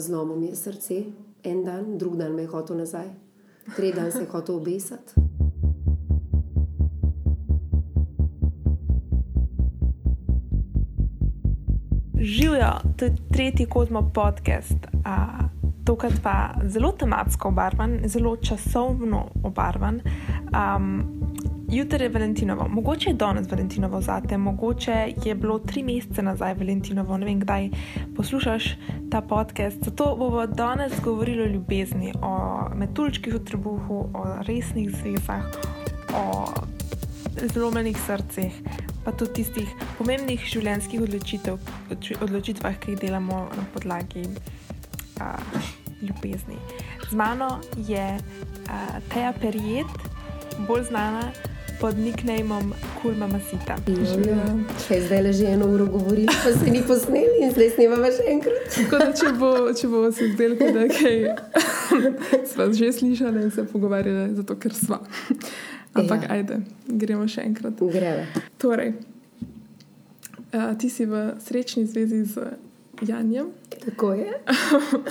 zlomil mi je srce, en dan, drug dan me je hotel nazaj, tretji dan se je hotel obesati. Živijo, to je tretji Kozmo podcast, a, tokrat pa zelo tematsko obarvan, zelo časovno obarvan. Um, Jutri je Valentinovo, mogoče je danes Valentinovo zate, mogoče je bilo tri mesece nazaj Valentinovo, ne vem kdaj poslušaš ta podcast. Zato bomo danes govorili o ljubezni, o metulčkih v trebuhu, o resnih zvezah, o zlomljenih srcih, pa tudi tistih pomembnih življenjskih odločitev, odločitvah, ki jih delamo na podlagi a, ljubezni. Z mano je a, Teja Perijet, bolj znana pod nicknameom Kulma Masita. Če zdaj le že eno uro govorili, pa se ni posneli in zdaj snimamo še enkrat. Tako da, če bo, če bo se zdelo, da je kaj, sva že slišali in se pogovarjali, zato ker sva. Ampak, Ja. ajde, gremo še enkrat. Greve. Torej, a, ti si v srečni zvezi z Janjem, Tako je.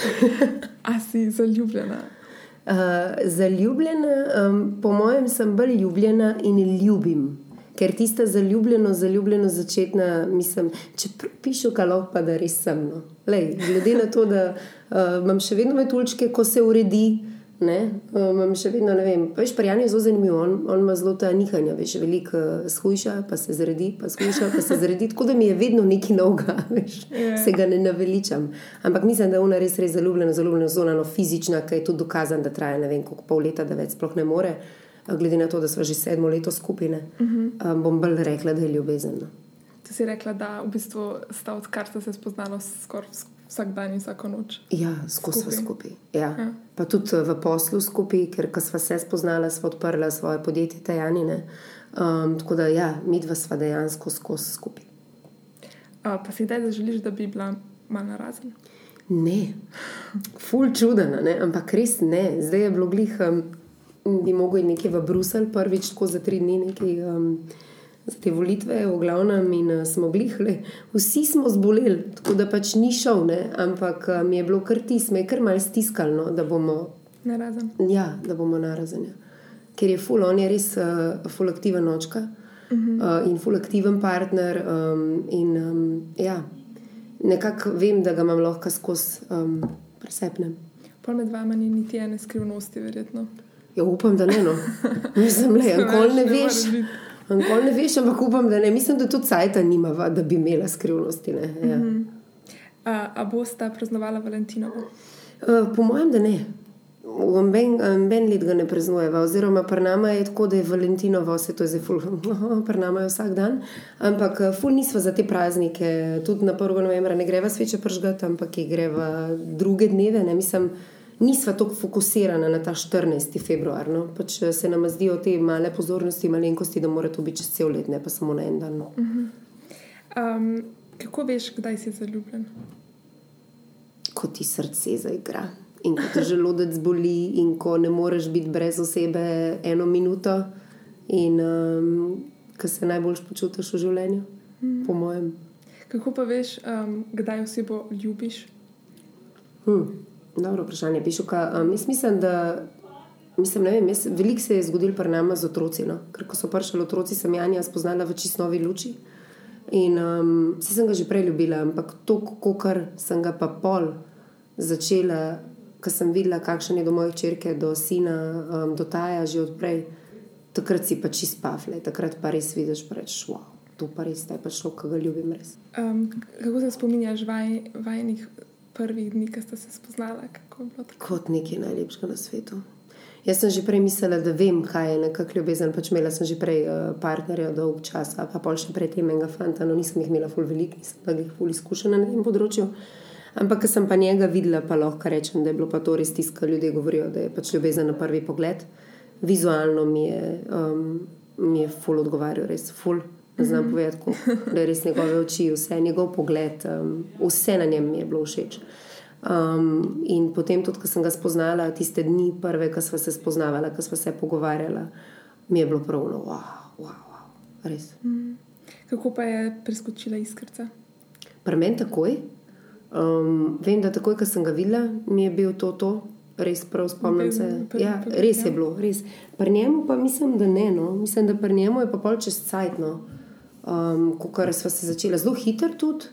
a si zaljubljena. Uh, zaljubljena, um, po mojem, sem bolj ljubljena in ljubim. Ker tista zaljubljeno, zaljubljeno začetna, mislim, če pišu kalok, pa da res sem. No. Lej, glede na to, da uh, imam še vedno metulčke, ko se uredi, ne, imam še vedno, ne vem, veš, parjanje je zelo zanimivo, on, on ima zelo ta nihanja, veš, veliko uh, shujša, pa se zredi, pa shujša, pa se zredi, tako da mi je vedno nekaj novega, veš, Ja. se ga ne naveličam. Ampak mislim, da je ona res, res zaljubljena, zaljubljena, zonano fizična, ki je tudi dokazan, da traja ne vem koliko pol leta, da več sploh ne more. A Glede na to, da smo že sedmo leto skupine, uh -huh. um, bom bolj rekla, da je ljubezen. no. Ti si rekla, da v bistvu sta odkar sta se spoznala skoraj vsak dan in vsako noč. Ja, skozi smo Skupaj. skupaj. Ja. Ja. Pa tudi eh, v poslu skupaj, ker ko sva se spoznala, sva odprla svoje podjetje Tajanine. Um, tako da, ja, mi dva sva dejansko skozi skupaj. A, pa si kdaj zaželiš, da bi bila malo narazen? Ne, ful čudena, ne? ampak res ne. Zdaj je bilo glih, um, bi mogel iti nekje v Bruselj, prvič tako za tri dni, nekaj, um, za te volitve, v glavnem, in uh, smo glihli. Vsi smo zboleli, tako da pač ni šel, ne? ampak uh, mi je bilo kar tis, me je kar malce stiskalno, da bomo, Narazen. ja, da bomo narazenja. Ker je ful, on je res uh, ful aktiven očka uh -huh. uh, in ful aktiven partner. Um, in um, ja, nekako vem, da ga imam lahko skozi um, presepnem. Pol med vama ni niti ene skrivnosti, verjetno. Ja, upam, da ne. No. Mislim, da nikoli ne Ne veš. biti. Nikoli ne veš, ampak upam, da ne. Mislim, da tudi cajta nima, da bi imela skrivnosti. Ne. Ja. Mm -hmm. A, a boste praznovala Valentinovo? uh, po mojem, da ne. V Ben let ga ne praznujeva, oziroma pri nama je tako, da je Valentinovo, vse to je zdaj ful, pri nama je vsak dan. Ampak eh, ful nisva za te praznike, tudi na 1. novembra ne greva sveče pržgati, ampak greva druge dneve. Ne, mislim, nisva tako fokusirana na ta 14. februar. No? Pač eh, se nam zdijo te male pozornosti, malenkosti, da mora to biti čez cel let, ne pa samo na en dan. No. Um, kako veš, kdaj si zaljubljen? ko ti srce zaigra in ko te želodec boli, in ko ne moreš biti brez osebe eno minuto, in um, ko se najbolj počutiš v življenju, mm. po mojem. Kako pa veš, um, kdaj osebo ljubiš? Hm, dobro vprašanje. Pišuka, um, jaz mislim, da. Mislim, vem, jaz, veliko se je zgodilo pri nama z otroci. No? Ker ko so prišli otroci, sem Janja spoznala v čisto novi luči. In um, vsi sem ga že prej ljubila, ampak to, kar sem ga pa pol začela, ko sem videla, kakšen je do moje črke, do sina, um, do taja že odprej, takrat si pa čist pafle, takrat pa res vidiš, pa rečeš, wow, to pa res je pa šlo, ki ga ljubim res. Um, kako se spominjaš vaj, vajnih prvih dni, ko ste se spoznala? Kako je bilo tako? kot nekaj najlepšega na svetu. Jaz sem že prej mislila, da vem, kaj je nekakšna ljubezen. Pač imela sem že prej uh, partnerja dolg čas, pa pol še pred tem enega fanta, no nisem jih imela ful veliko, nisem pa jih ful izkušena na tem področju. Ampak, ko sem pa njega videla, pa lahko rečem, da je bilo pa to res tisto, kar ljudje govorijo, da je pač ljubezen na prvi pogled. Vizualno mi je, um, mi je ful odgovarjal, res ful. Ne znam povedati, kako, da je res njegove oči, vse njegov pogled, um, vse na njem mi je bilo všeč. Um, in potem, tudi, ko sem ga spoznala, tiste dni, prve, ko smo se spoznavala, ko smo se pogovarjala, mi je bilo pravno, wow, wow, wow, res. Kako pa je preskočila iskrca? Pri meni takoj, Um, vem, da takoj, ko sem ga videla, mi je bil to, to res prav spomnim se. Ja, res ja. je bilo, res. Pri njemu pa mislim, da ne. No. Mislim, da pri njemu je pa pol čez cajt. Um, Ko smo se začeli zelo hitro tudi.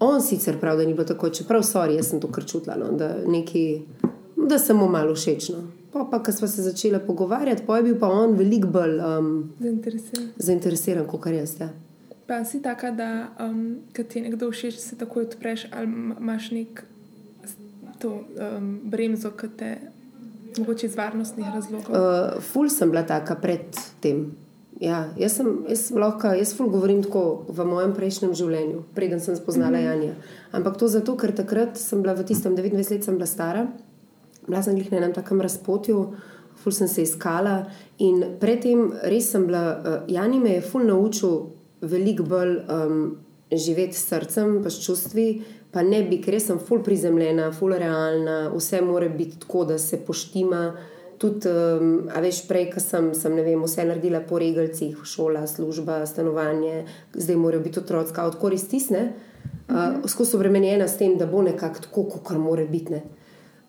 On sicer pravi, da ni bilo tako, čeprav sorry, jaz sem to kar čutila, no, da, neki, da sem mu malo všeč. No. Pa, pa ko smo se začeli pogovarjati, pa je bil pa on veliko bolj um, Zainteresiran. zainteresiran kot jaz. Ja. Pa si taka, da um, kad ti je nekdo všeč, se takoj odpreš ali ma- imaš nek to um, bremzo, ki te mogoče iz varnostnih razlogov. Uh, ful sem bila taka pred tem. Ja, jaz sem, jaz sem lahko, jaz ful govorim tako v mojem prejšnjem življenju, preden sem spoznala -hmm. Janja. Ampak to zato, ker takrat sem bila v tistem 29 let, sem bila stara, bila sem glih na enem takem razpotju, ful sem se iskala in predtem res sem bila, uh, Jani me je ful naučil veliko bolj um, živeti s srcem, pa s čustvi, pa ne bi, ker sem ful prizemljena, ful realna, vse mora biti tako, da se poštima. Tudi, um, a veš, prej, ko sem, sem ne vem, vse naredila po regalcih, šola, služba, stanovanje, zdaj morajo biti otroci, kot res stisne, uh, skozi obremenjena s tem, da bo nekako tako, kot mora biti. Ne.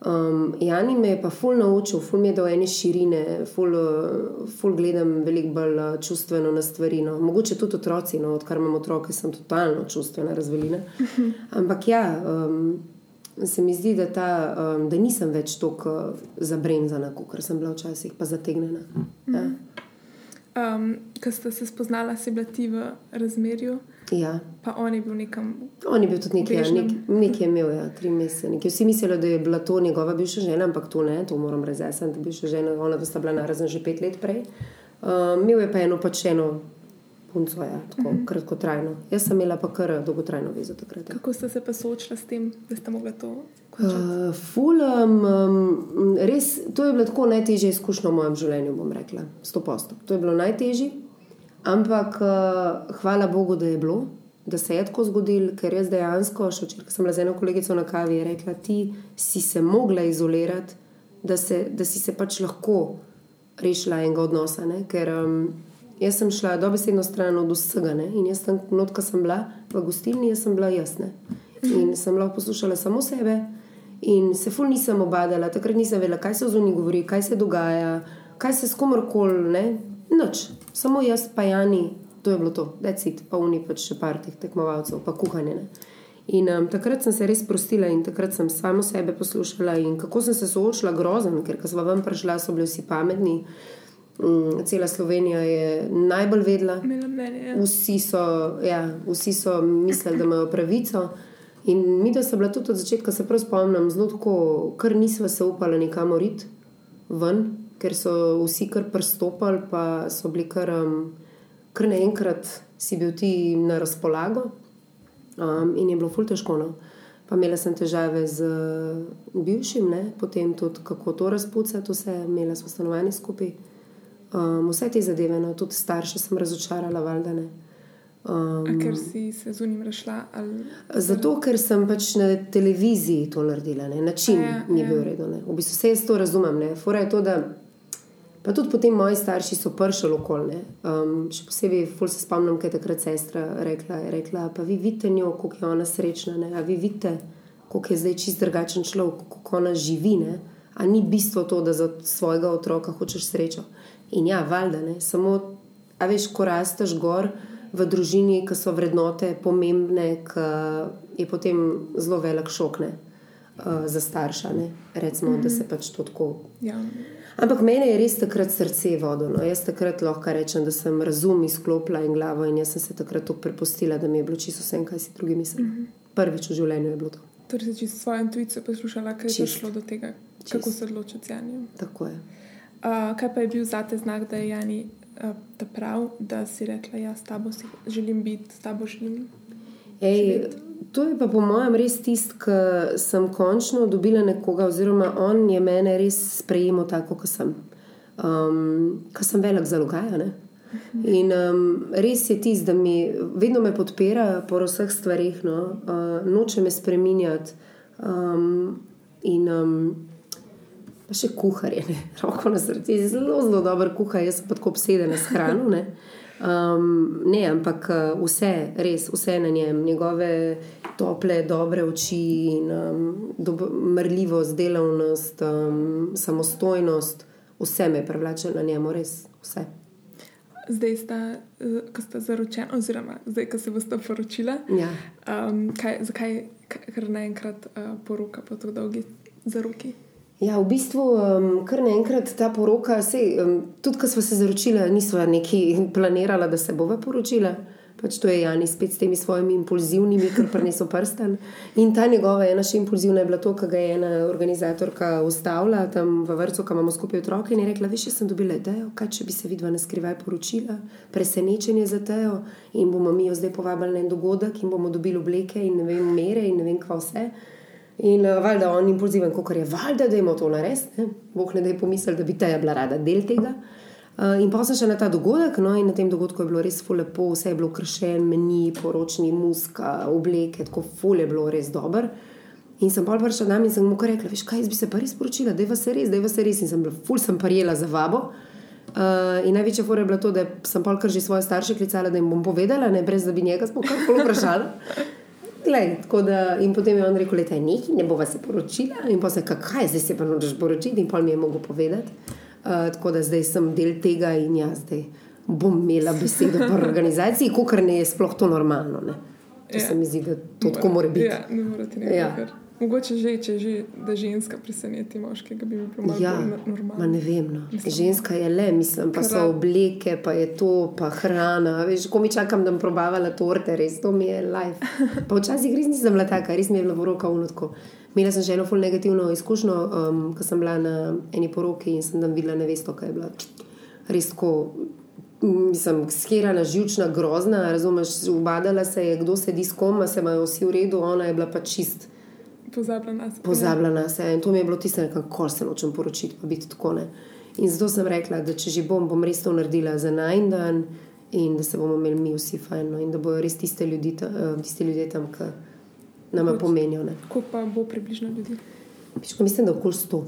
Um, Jani me je pa ful naučil, ful mi je dal ene širine, ful, uh, ful gledam veliko bolj uh, čustveno na stvari. No. Mogoče tudi otroci, no, odkar imam otroke, sem totalno čustvena razvelina. Ampak ja, um, se mi zdi, da, ta, um, da nisem več tako zabremzana, kot sem bila včasih, pa zategnjena. Ja. Um, Ko ste se spoznala, si bila ti v razmerju, Ja. pa on je bil nekam. On je bil tudi nekaj, ja, nek, nekaj imel, ja, tri mesece. Nekaj. Vsi mislili, da je bila to njegova bivša žena, ampak to ne, to moram razjasniti. Bivša žena, ona da sta bila narazen že pet let prej. Um, imel je pa eno pač eno punco, ja, tako mm -hmm. kratkotrajno. Jaz sem imela pa kar dolgotrajno vezo takrat. Ja. Kako ste se pa soočila s tem, da ste mogla to? Uh, ful, um, um, res, to je bila tako najtežja izkušnja v mojem življenju, bom rekla, sto posto. To je bilo najtežje, ampak uh, hvala Bogu, da je bilo, da se je tako zgodilo, ker jaz dejansko, še včeraj ko sem bila z eno kolegico na kavi, je rekla, ti si se mogla izolirati, da, se, da si se pač lahko rešila enega odnosa. Ne? Ker um, jaz sem šla dobesedno stran od vsega ne? in jaz tam, not, ko sem bila v gostilni, jaz sem bila jasna. In sem lahko poslušala samo sebe, in se ful nisem obadala, takrat nisem vedela, kaj se v zuniji govori, kaj se dogaja, kaj se s komorkoli, nič, samo jaz, pa Jani, to je bilo to, decit, pa oni pač še par teh tekmovalcev, pa kuhanje. Ne. In um, takrat sem se res sprostila in takrat sem samo sebe poslušala in kako sem se soočila grozen, ker ko smo vam prišla, so bili vsi pametni. Um, cela Slovenija je najbolj vedela, mnenje. Ja. Vsi so, ja, vsi so mislili, da imajo pravico. In mi, da so bila tudi od začetka, se prav spomnim, zelo tako, kar nismo se upali nikamor iti ven, ker so vsi kar pristopali, pa so bili kar, um, kar naenkrat si bil ti na razpolago. Um, in je bilo ful težko. No. Pa imela sem težave z uh, bivšim, ne? potem tudi kako to razpucati, vse, imela smo stanovanje skupaj. Um, vse te zadeve, no, tudi starše sem razočarala, valjda ne. A Um, ker si se z unim rešila? Ali... zato, ker sem pač na televiziji to naredila, ne. način A ja, ni ja. bil redo. Ne. V bistvu vse jaz to razumem. Ne. Fora je to, da pa tudi potem moji starši so prišli okoli. Um, še posebej, ful se spomnim, kaj je takrat sestra rekla. Je rekla, pa vi vidite njo, kako je ona srečna, ne. a vi vidite, kako je zdaj čist drugačen človek, kako ona živi. Ne. A ni bistvo to, da za svojega otroka hočeš srečo. In ja, valjda ne, samo, a veš, ko rasteš gor v družini, ki so vrednote pomembne, je potem zelo velik šok ne, uh, za starša. Ne, recimo, mm -hmm. da se pač to tako. Ja. Ampak mene je res takrat srce vodilo. No. Jaz takrat lahko rečem, da sem razum izklopila in glavo, in jaz sem se takrat to prepustila, da mi je bilo čisto vse, kaj si drugi mislijo. Mm -hmm. Prvič v življenju je bilo to. Torej, si čisto svojo intuicijo poslušala, kaj je prišlo do tega, kako se odločiti z Janjem. Tako je. Uh, kaj pa je bil zate znak, da je Jani uh, ta prav, da si rekla, ja, s tabo si želim biti, s tabo želim. Ej, to je pa po mojem res tisto, ki sem končno dobila nekoga, oziroma on je mene res sprejemal tako, kot sem. Um, ker sem velik zalogaj. In um, res je tisto, da mi vedno me podpira po vseh stvarih, no? uh, noče me spremenjati. Um, in um, pa še kuharje, ne? roko na srcu, zelo, zelo dober kuhar, jaz pa tako obsedena s hrano. Ne? Um, ne, ampak uh, vse, res, vse na njem, njegove tople, dobre oči in um, dob- mrljivost, delavnost, um, samostojnost, vse me privlače na njemu, res vse. Zdaj sta, eh, ko sta zaročena, oziroma zdaj, ko se boste poročila, Ja. um, kaj, zakaj k- kar naenkrat uh, poroka po tako dolgi zaroki? Ja, v bistvu um, kar naenkrat ta poroka, sej, um, tudi ko smo se zaročili, nismo neki planirali, da se bova poročila. Pač to je Jani spet s temi svojimi impulzivnimi, kar prinesel prsten. In ta njegova ena še impulzivna je bila to, kar ga je ena organizatorka ustavila tam v vrtu, ko imamo skupaj otroke in je rekla: Veš, sem dobila idejo, kaj če bi se vidva na skrivaj poročila, presenečenje za tejo in bomo mi jo zdaj povabili na en dogodek in bomo dobili obleke in ne vem, mere in ne vem, kva vse. In uh, valjda on impulziven, kot je, valjda, da imamo to narediti. Bog ne da je pomislil, da bi ta bila rada del tega. Uh, in pa sem šla na ta dogodek, no, in na tem dogodku je bilo res ful lepo, vse je bilo kršen, meni, poročni, muska, obleke, tako ful je bilo res dober. In sem pa prišla tam in sem mu rekla, veš kaj, jaz bi se pa res poročila, da je vas res, da je vas res. In sem bila ful, sem parjela za vabo. Uh, in največja fora je bila to, da sem pa kar že svoje starše klicala, da jim bom povedala, ne brez da bi njega karkoli vprašala. Glej, da, in potem je on rekel, da je nekaj, ne bova se poročila. In pa se kaj, zdaj se pa nočeš poročiti, in pa mi je mogel povedati. Uh, tako da zdaj sem del tega in jaz zdaj bom imela besedo v organizaciji, kot ne je sploh to normalno. Ne? To Ja. se mi zdi, da to tako mora biti. Ja, ne morete nekaj. Ja. Ja. Mogoče že, če že, da ženska preseneti moškega, bi bilo malo Ja, no- normalno. ne vem. No. Ženska je le, mislim, pa so obleke, pa je to, pa hrana. Veš, ko mi čakam, da bom probavala torte, res to mi je life. Pa včasih res nisem bila taka, res mi je bila v roka unotko. Imela sem že eno ful negativno izkušnjo, um, ko sem bila na eni poroki in sem tam videla nevesto, kaj je bila res tako. Mislim, skirana, živčna, grozna, razumeš, ubadala se je, kdo sedi s kom, se imajo vsi v redu, ona je bila pa čist Pozabila nas. pozabila na sebe. In to mi je bilo tisto, kako se nočem poročiti, pa biti tako ne. In zato sem rekla, da če že bom, bom res to naredila za najn dan in da se bomo imeli mi vsi fajn. No, in da bojo res tiste ljudi, ta, eh, tisti ljudje tam, ki nam pomenijo. Ne. Koliko pa bo približno ljudi? Piško, mislim, da okoli sto.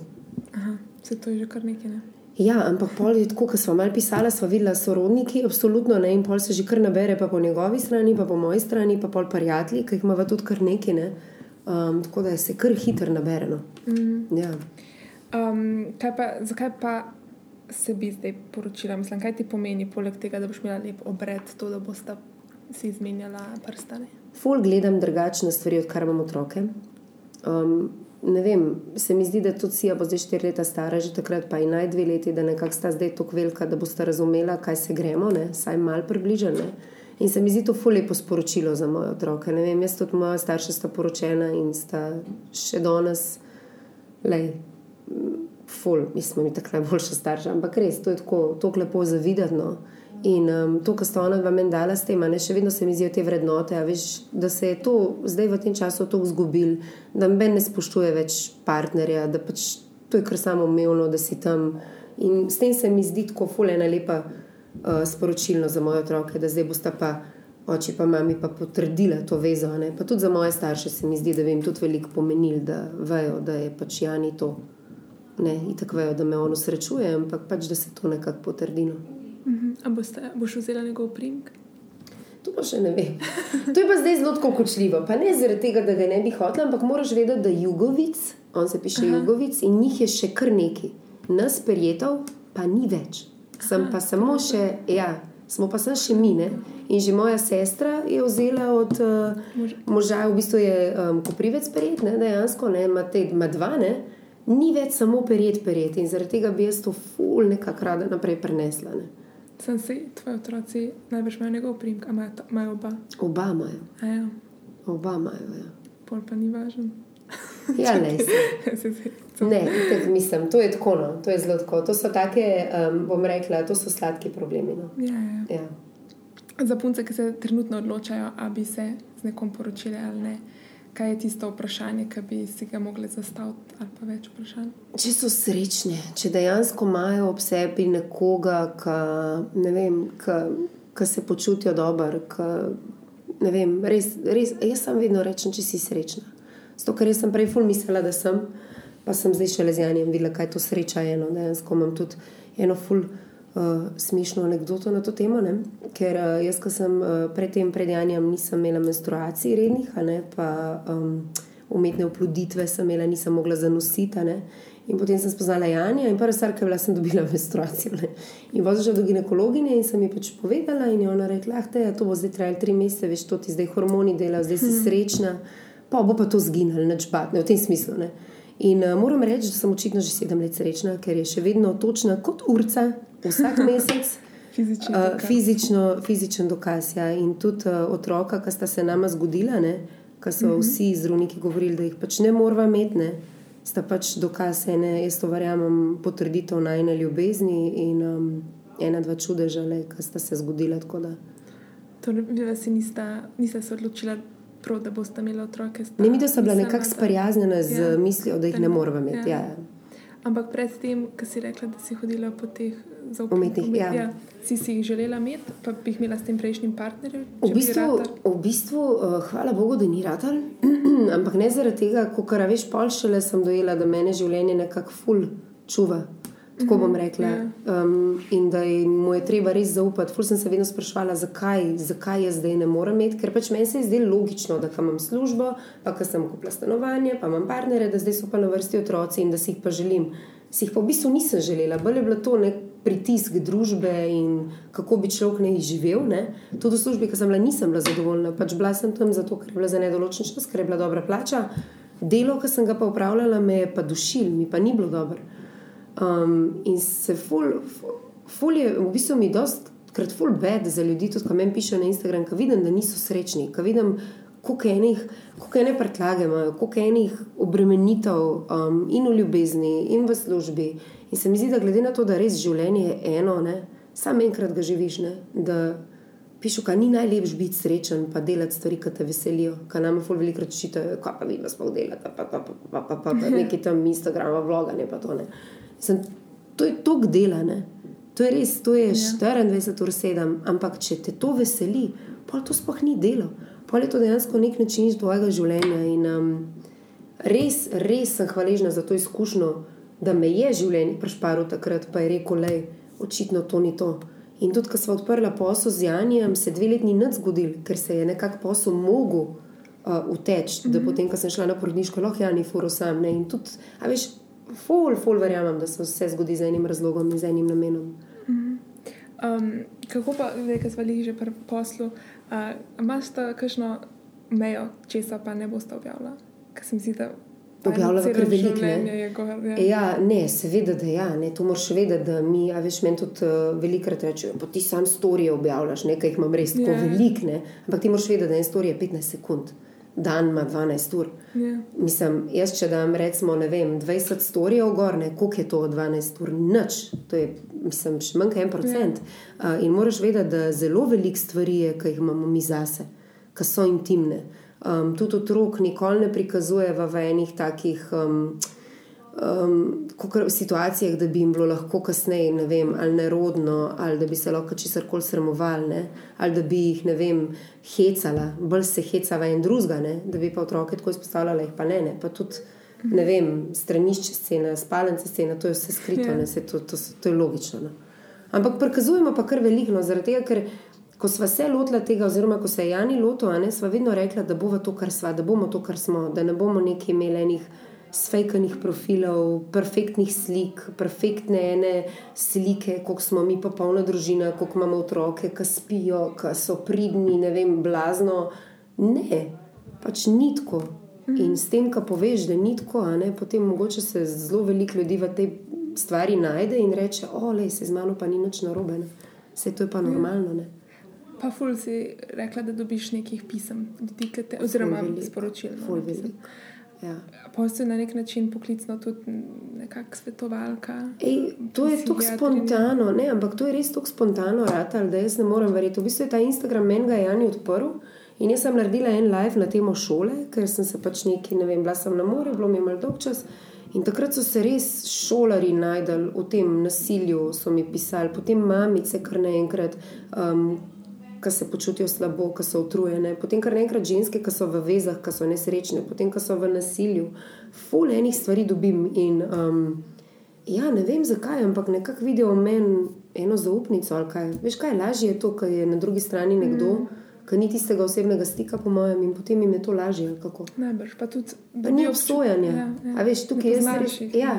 Aha, se to je že kar nekaj. Ne? Ja, ampak pol je tako, ko smo malo pisali, smo videli sorodniki, absolutno ne, in pol se že kar nabere, pa po njegovi strani, pa po moji strani, pa pol prijatelji, ki jih imamo tudi kar nekaj, ne. Um, tako da se kar hitro nabere. Mm. Ja. Um, pa, zakaj pa se bi zdaj poročila? Mislim, kaj ti pomeni, poleg tega, da boš imela lep obred, to, da boste si izmenjala prstane? Ful gledam drugačne stvari, odkar imam otroke. Um, ne vem, se mi zdi, da tudi Sija bo zdaj štiri leta stara, že takrat pa in naj dve leti, da nekako sta zdaj tako velika, da boste razumela, kaj se gremo, ne? saj mal približene. In se mi zdi to ful lepo sporočilo za moje otroke. Ne vem, jaz tudi moja starša sta poročena in sta še danes, lej, ful, mi smo mi tako najboljša starša, ampak res, to je tako, tako lepo zavidati. No? In um, to, kar sta ona dva meni dala s tem, ne, še vedno se mi zdijo te vrednote, veš, da se je to zdaj v tem času tako zgubil, da meni ne spoštuje več partnerja, da pač to je kar samo umevno, da si tam. In s tem se mi zdi tako ful ena lepa uh, sporočilno za moje otroke, da zdaj bosta pa oči pa mami pa potrdila to vezo. Ne? Pa tudi za moje starše se mi zdi, da bi jim tudi veliko pomenil, da vejo, da je pač Jani to. Ne, in tako vejo, da me on usrečuje, ampak pač, da se to nekako potrdi. No. Uh -huh. A boste, boš vzela njegov primek? To pa še ne vem. To je pa zdaj zelo kočljivo. Pa ne zaradi tega, da ga ne bi hotel, ampak moraš vedeti, da Jugovic, on se piše Aha. Jugovic in njih je še kar nekaj. Nas prijetov pa ni več. Sem pa samo še, ja, smo pa sem še mine. In že moja sestra je vzela od uh, moža, v bistvu je um, koprivec ne, dejansko, ne, ima, te, ima dva, ne. Ni več samo perijet, perijet in zaradi tega bi jaz to ful nekako rada naprej prenesla. Ne. Sem si, tvoji otroci najbrž imajo njegov primek, a imajo, oba. Oba imajo, ja, oba imajo. Ja. pol pa ni važen. Ja, ne. Se zdaj- to- Ne, itak mislim, to je tako, no. to je zelo tako. To so take, um, bom rekla, to so sladki problemi. No. Ja, ja. Ja. Za punce, ki se trenutno odločajo, ali bi se z nekom poročili ali ne, kaj je tisto vprašanje, ki bi si ga mogli zastaviti, ali pa več vprašanj. Če so srečne, če dejansko imajo ob sebi nekoga, ka, ne vem, ki se počutijo dobro, ka, ne vem, res, res, jaz sem vedno rečem, če si srečna. Zato, ker sem prej ful mislila, da sem, pa sem zdaj še lezijanjem videla, kaj to sreča je. No. Dejansko imam tudi eno ful uh, smešno anegdoto na to temo. Ne? Ker uh, jaz, ko sem uh, pred tem predjanjem, nisem imela menstruacij rednih, ne, pa um, umetne oploditve sem imela, nisem mogla zanositi. In potem sem spoznala Janja in prva stvar, ki je bila, sem dobila menstruacijo. Ne? In pa zašla do ginekologinje in sem ji pač povedala, in je ona rekla: ah, te, to bo zdaj trajalo tri mesece, veš, to ti zdaj hormoni delajo, zdaj si srečna, pa bo pa to zginilo, neč bat, ne v tem smislu. Ne? In uh, moram reči, da sem očitno že sedem let srečna, ker je še vedno točna kot urca, vsak mesec. Fizični Uh, dokaz. fizično, fizičen dokaz. Ja. In tudi uh, otroka, ki sta se nama zgodila, ki so mm -hmm. vsi zdravniki govorili, da jih pač ne moramo imeti, ne, sta pač dokaz ene, jaz to verjamem, potrditev najne ljubezni in um, ena, dva čudeža, ki sta se zgodila. da. Torej, vi vas nista, nista se odločila, prav, da boste imeli otroke. Ne, mi da bila sama nekako sprijaznjena z Ja. mislijo, da jih Da ne ne- moramo imeti. ja. Ja. Ampak predtem, ko si rekla, da si hodila po teh Umetnih, ja. ja, si si jih želela imeti, pa bi jih imela s tem prejšnjim partnerjem? V bistvu, v bistvu uh, hvala Bogu, da ni ratal, ampak ne zaradi tega, ko veš, pol šele sem dojela, da mene življenje nekako ful čuva. Tako bom rekla. ja. Um, in da je, mu je treba res zaupati. Ful sem se vedno sprašvala, zakaj, zakaj jaz zdaj ne morem imeti, ker pač meni se je zdelo logično, da imam službo, pa ko sem kupila stanovanje, pa imam partnere, da zdaj so pa na vrsti otroci in da si jih pa želim. Si jih pa v bistvu nisem želela, bolj je bilo to nek pritisk družbe in kako bi človek ne živel. Ne? Tudi v službi, ki sem bila, nisem bila zadovoljna. Pač bila sem tam zato, ker je bila za nedoločen čas, ker je bila dobra plača. Delo, ki sem ga pa upravljala, me je pa dušil, mi pa ni bilo dobro. Um, in se ful, ful, je, v bistvu mi je dost krat ful bed za ljudi, tudi ko meni pišejo na Instagram, ko vidim, da niso srečni, ko vidim, koliko ene prtljage imajo, koliko enih obremenitev um, in v ljubezni, in v službi. In se mi zdi, da glede na to, da res življenje je eno, ne, samo enkrat ga živiš, ne, da pišu, kaj ni najlepš biti srečen, pa delati stvari, ki te veselijo, kaj nam ful veliko rečitajo, kaj pa vi vas pa delate, pa, pa, pa, pa, pa, pa, pa neki tam Instagrama, vloganje, pa to ne. Sem, to je tok dela, ne. To je res, to je ja. 24 ur 7, ampak če te to veseli, pa to sploh ni delo. Pol je to dejansko nek način tvojega življenja. In um, res, res sem hvaležna za to izkušnjo, da me je življenje prešparilo takrat, pa je rekel, le, očitno to ni to. In tudi, ko smo odprli posel z Janjem, se dve leti ni nič zgodil, ker se je nekako posel mogel uh, uteči, mm -hmm. da potem, ko sem šla na porodniško, lahko Jani furo sam. Ne? In tudi, a veš, ful, ful verjamem, da se vse zgodi z enim razlogom in z enim namenom. Um, kako pa, zdaj, ko smo bili že pri poslu, uh, imaš kakšno mejo, česa pa ne boste objavila? Ker se mi zdi, da Objavljava celo kar veliko, ne. gor. Ja. Ja, ne, seveda, da ja, ne, to moraš vedeti, da mi, a veš, meni tudi uh, velikrat rečejo, pa ti sam storije objavljaš, nekaj jih imam res tako Ja. velik, ne, ampak ti moraš vedeti, da en storij je 15 sekund, dan ima 12 ur. Ja. Mislim, jaz če dam recimo, vem, 20 storijev gor, ne, koliko je to 12 ur, nič, to je, mislim, še manj kot en procent. Uh, in moraš vedeti, da zelo veliko stvari je, ki jih imamo mi zase, ki so intimne. Um, tudi otrok nikoli ne prikazujeva v enih takih um, um, kakor- situacijah, da bi jim bilo lahko kasneje, ne vem, ali nerodno, ali da bi se lahko česar koli sramovali, ne? ali da bi jih, ne vem, hecala, bolj se hecava en drugega, ne? da bi pa otroke tako izpostavljala, jih pa ne. ne? Pa tudi, ne vem, stranišče scena, spalnice scena, to je vse skrito, Ja. ne? Saj to, to, to je logično. No? Ampak prikazujemo pa kar veliko, no, zaradi tega, ker ko smo se lotili tega, oziroma ko se je Jani lotil, ne, sva vedno rekla, da to, sva, da bomo to, kar smo, da ne bomo neki imeli enih svejkanih profilov, perfektnih slik, perfektne ene slike, koliko smo mi pa polna družina, koliko imamo otroke, ki spijo, ki so pridni, ne vem, blazno. Ne, pač ni tako. In s tem, ko poveš, da ni tako, a ne, potem mogoče se zelo veliko ljudi v tej stvari najde in reče: Olej, se z mano pa ni nič narobe. ne." Saj to je pa normalno. Ne? Pa ful si rekla, da dobiš nekih pisem, ljudi, ki te, oziroma Ful veliko, sporočil. Ja. Pa si na nek način poklicno tudi nekakšna svetovalka. Ej, to je tako spontano, ne, ampak to je res tako spontano, ratal, da jaz ne morem verjeti. V bistvu je ta Instagram meni ga Jani odprl in jaz sem naredila en live na temo šole, ker sem se pač neki, ne vem, bila sem na morju, bilo mi je malo dolg čas. In takrat so se res šolari najdel o tem nasilju, so mi pisali, potem mamice, kar naenkrat, um, ki se počutijo slabo, ki so utrujene, potem kar naenkrat ženske, ki so v vezah, ki so nesrečne, potem ki so v nasilju. Ful enih stvari dobim in um, ja, ne vem zakaj, ampak nekako vidijo v meni eno zaupnico. ali Kaj. Veš, kaj lažje je to, ker je na drugi strani nekdo, mm. ki ni tistega osebnega stika, po mojem, in potem jim je to lažje. Najbrž pa tudi. Pa ni obsojanja. Ja, ja. A veš, tukaj res. jih, Ja.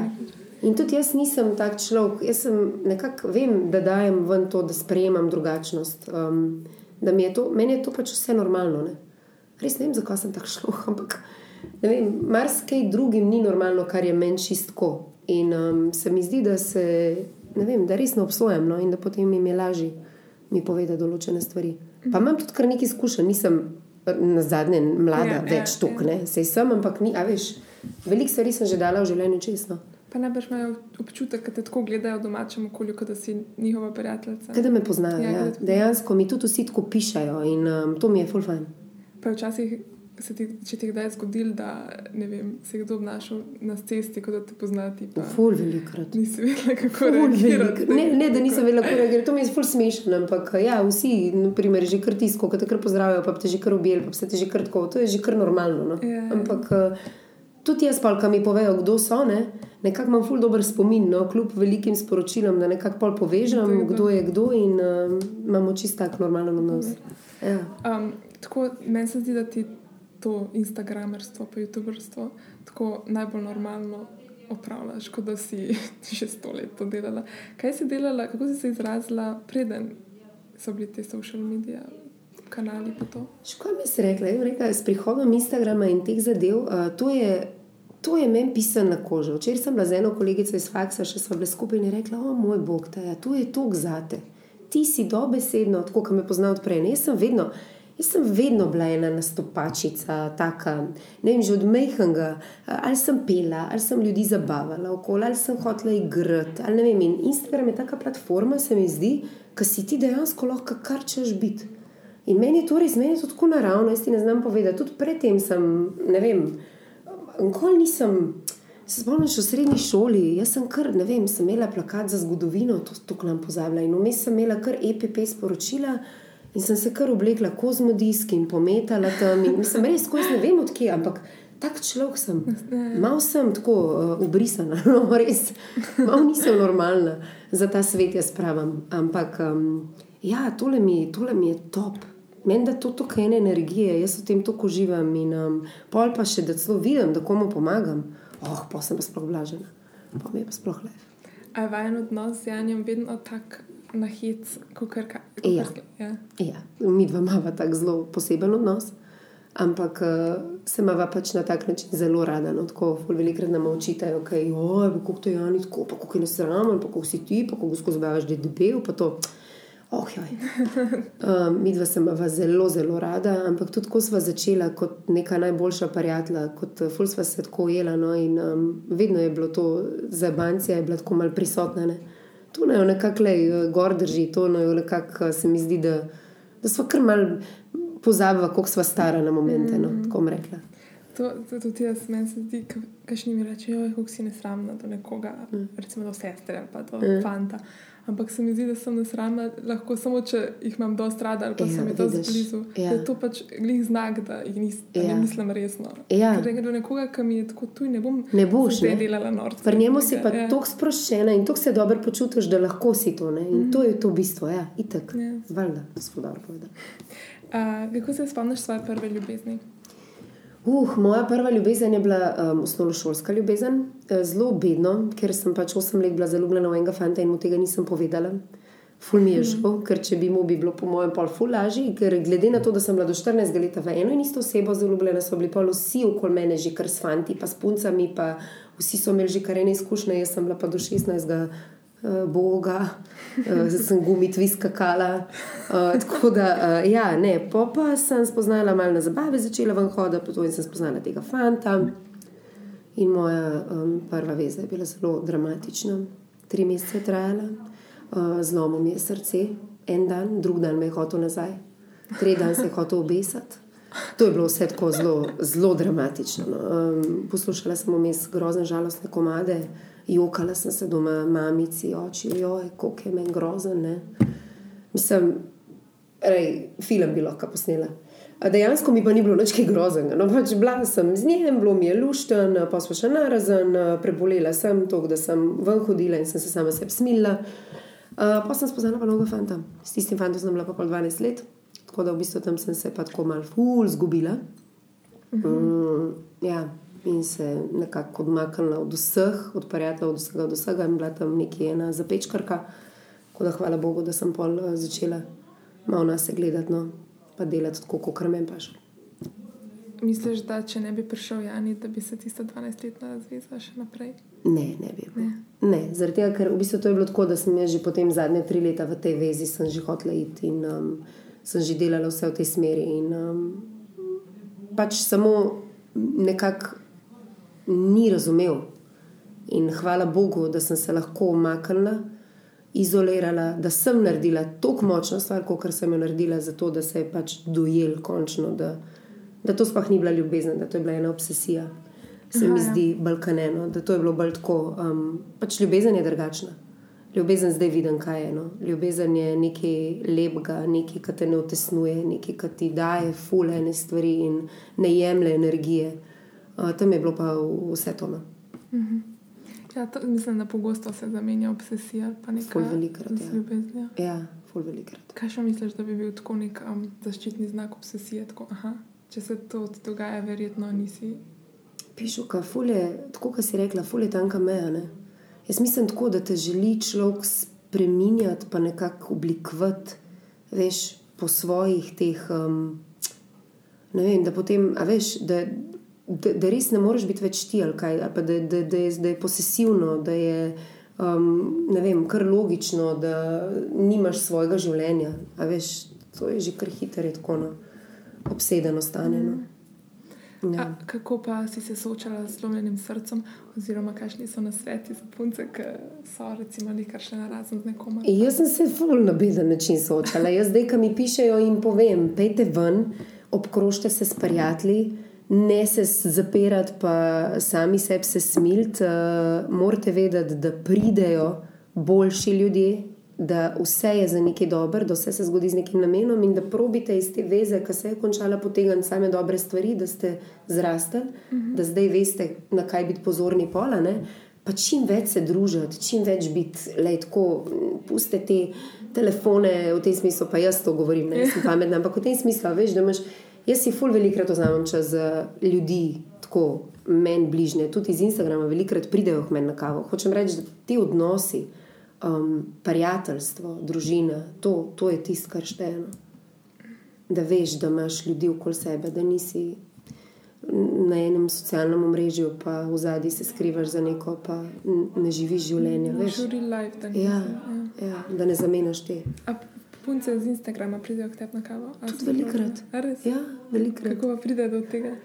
In tudi jaz nisem tak človek. Jaz sem nekako vem, da dajem ven to, da sprejemam drugačnost. Um, da mi je to, meni je to pač vse normalno. Ne? Res ne vem, zakaj sem tak človek, ampak vem, marsikaj drugim ni normalno, kar je meni čistko. In um, se mi zdi, da se, ne vem, da res ne obsojam no? in da potem jim je lažje mi povedati določene stvari. Pa imam tudi kar nekaj izkušenj, nisem na zadnje mlada, Ja, ja, ja, več tok, ja. ne, sej sem, ampak ni, a veš, veliko stvari sem že dala v življenju čestno. Pa najbrž imajo občutek, da te tako gledajo v domačem okolju, kot da si njihova prijateljica. Kaj da me poznajo, Ja, ja, ja. te dejansko mi tudi vsi tako pišajo in um, to mi je full fajn. Pa včasih se ti, če ti je kdaj zgodil, da vem, se je kdo obnašal na cesti, kot da te pozna ti. Pa Ful velikrat. nisi vedela, kako reagirati. Ne, ne, da nisem vedela, kako reagirati, to mi je ful smešno, ampak ja, vsi, naprimer, že kar tisko, ko te kar pozdravijo, pa te že kar objel, pa se te že kar tako, to je že kar normalno. No? Ja. Ampak uh, tudi jaz, pa, mi povejo, kdo so, ne, nekako imam ful dober spomin, no, kljub velikim sporočilom, da nekako pol povežem, Kdo je kdo. in um, imamo čist tak normalen odnos. Ja. Um, tako meni se zdi, da ti to instagramerstvo, pa youtuberstvo tako najbolj normalno opravljaš, kot da si že sto let to delala. Kaj si delala, kako si se izrazila, preden so bili ti social media kanali? Škoda mi se rekla, bi rekla, s prihodom Instagrama in teh zadev, uh, to je. To je meni pisano na kožo. Včeraj sem bila z eno kolegico iz faksa, še sva bili skupaj in je rekla: O moj bog, taja, to je tok zate. Ti si dobesedno, tako kot me pozna odprej. Ne, Jaz sem vedno, jaz sem vedno bila ena nastopačica, taka, ne vem, že od mehanga. Ali sem pela, ali sem ljudi zabavala okoli, ali sem hotela igrati. ali ne Vem, in Instagram je taka platforma, se mi zdi, ki si ti dejansko lahko kar češ biti. In meni je to res, meni je to tako naravno, jaz ti ne znam povedati. Tudi predtem sem, ne vem, nikoli nisem. Se spomnim, še v srednji šoli, jaz sem kar, ne vem, sem imela plakat za zgodovino, to tukaj nam pozabila. In vmes sem imela kar EPP sporočila in sem se kar oblekla kozmodisk in pometala tam. In sem res, ko jaz ne vem odkje, ampak tak človek sem. Mal sem tako uh, ubrisana, no res, mal nisem normalna za ta svet, jaz pravim. Ampak um, ja, tole mi, tole mi je top. Meni da to toliko ene energije, jaz v tem toliko uživam in um, pol pa še, da celo vidim, da komu pomagam. Oh, pa sem pa sploh blažena, pa mi je pa sploh lepo. A je vajen odnos z Janjem vedno tak na hit, kot kar Ja. ja. Ja, mi dva imamo tako zelo poseben odnos, ampak uh, se imamo pač na tak način zelo rada. No, tako velikrat nam očitajo, da je kako to Jani tako, pa kako je nasramen, pa kako si ti, pa kako skozi baš da je debel, pa to. Oh, um, mi dva se imamo zelo, zelo rada, ampak tudi ko sva začela kot neka najboljša prijatelja, kot uh, ful sva se tako ujela. No, in um, vedno je bilo to za bancija, je bila tako mal prisotna. Ne. To naj jo nekako le uh, gor drži, to naj jo nekako uh, se mi zdi, da, da smo kar mal pozabili, koliko sva stara na momente. No, tako bom rekla. To, to tudi jaz, meni se zdi, kašni mi rečejo, kako si nesramna do nekoga, mm. recimo do sestre ali pa do mm. fanta. Ampak se mi zdi, da sem nesramna lahko samo, če jih imam dosti rada ali pa Ja, sem jih dosti blizu. Ja. Da je to pač glih znak, da jih nis, Ja. ne mislim resno. Ja. Ker gre do nekoga, ki mi je tako tuj, ne bom Ne boš, ne. delala norca. Pri njemu si pa ja. tako sproščena in tako se dobro počutiš, da lahko si to. Ne? In to je to bistvo, ja, itek. Ja. Valjda, da smo dobro povedali. Uh, kako se spomniš svoje prve ljubezni? Uh, moja prva ljubezen je bila um, osnovnošolska ljubezen, Eh, zelo bedno, ker sem pač 8 let bila zaljubljena v enega fanta in mu tega nisem povedala. Ful mi je žal, ker če bi mu bi bilo, po mojem, pol ful lažje, ker glede na to, da sem bila do 14 let v eno in isto osebo zaljubljena, so bili pol vsi okoli mene že kar s fanti, pa s puncami, pa vsi so imeli že kar ene izkušnje, jaz sem bila pa do 16. Uh, Boga, uh, zdaj sem gumit viskakala. Uh, tako da, uh, ja, ne, po pa sem spoznala malo na zabave, začela ven hoditi, potem sem spoznala tega fanta. In moja um, prva veza je bila zelo dramatična. Tri mesece je trajala, uh, zlomil mi je srce, en dan, drug dan me je hotel nazaj, tretji dan se je hotel obesati. To je bilo vse tako zelo, zelo dramatično. No. Um, poslušala sem vmes grozne, žalostne komade, jokala sem se doma, mamici, oči, joj, koliko je meni grozen. Ne. Mislim, rej, film bi lahko posnela. Dejansko mi pa ni bilo nič groznega. No, pač bila sem z njim, bilo mi je lušten, pa smo še narazen, prebolela sem to, da sem ven hodila in sem se sama sebi smila. Uh, pa sem spoznala pa novega fanta. S tistim fantom sem bila pa pol 12 let, tako da v bistvu tam sem se pa tako mal ful zgubila. Mm, ja, in se nekako odmaknila od vseh, od prijateljev, od vsega, od vsega, in bila tam nekje ena zapečkarka. Tako da hvala Bogu, da sem pol uh, začela malo nas gledati, no, pa delati tako, kot meni paše. Misliš, da če ne bi prišel Jani, da bi se tista 12-letna zveza še naprej? Ne, ne bi. Ne. Ne, zaradi tega, ker v bistvu to je bilo tako, da sem jaz že potem zadnje tri leta v tej vezi, sem že hotela iti in um, sem že delala vse v tej smeri. In, um, pač samo nekako ni razumel. In hvala Bogu, da sem se lahko umaknila, izolirala, da sem naredila tako močno stvar, kot sem jo naredila, zato da se je pač dojel končno, da, da to sploh ni bila ljubezen, da to je bila ena obsesija. Se mi Aha, ja. zdi balkaneno, da to je bilo bolj tako. Um, pač ljubezen je drugačna. Ljubezen zdaj vidim, kaj je. No. Ljubezen je nekaj lepega, nekaj, kar te ne utesnuje, nekaj, kar ti daje fulene stvari in ne jemlje energije. Uh, tam je bilo pa vse to. No. Ja, to, mislim, da pogosto se zamenja obsesija Ful z ja. ljubeznijo. Ja, ful velikrat. Kaj še misliš, da bi bil tako nek um, zaščitni znak obsesije? Tako, aha, če se to dogaja, verjetno nisi. Pišu, ka fulje, tako kot si rekla, fulje tanka meja. Ne? Jaz mislim tako, da te želi človek spremenjati, pa nekako oblikovati, veš, po svojih teh. Um, ne vem, da potem, a veš, da, da, da res ne moreš biti več ti ali kaj, ali pa da, da, da, je, da je posesivno, da je. Um, ne vem, kar logično, da nimaš svojega življenja. A veš, to je že kar hitro, je tako no, obsedeno stane. No. Ja. A, kako pa si se soočala z zlomljenim srcem, oziroma kakšni so nasveti za punce, ki so recimo nekaj še narazen z nekom? Jaz sem se ful na beden način soočala. Jaz zdaj, ki mi pišejo in povem, pejte ven, obkrožite se s prijatelji, ne se zapirati, pa sami sebi se smiliti. Uh, morate vedeti, da pridejo boljši ljudje, da vse je za nekaj dobro, da vse se zgodi z nekim namenom in da probite iz te veze, ki se je končala, potegniti same dobre stvari, da ste zrastli, uh -huh. da zdaj veste, na kaj biti pozorni pola. Ne? Pa čim več se družiti, čim več biti, le tako, puste te telefone, v tem smislu, pa jaz to govorim, ne sem pametna, ampak v tem smislu, veš, da imaš, jaz si ful velikrat vzamem čas za ljudi, tako meni bližnje, tudi iz Instagrama, velikrat pridejo k meni na kavo. Hočem reči, da ti odnosi, um, prijateljstvo, družina, to, to je tisto, kar šteje. no. Da veš, da imaš ljudi okoli sebe, da nisi na enem socialnem omrežju, pa v zadnji se skrivaš za neko, pa ne živiš življenja. Veš? Žuri live, da. Ja, ja. ja, da ne zamenjaš te. A punce z Instagrama pridejo k tebi na kavo? Tudi res? Ja, velikrat. Kako pa pride do tega?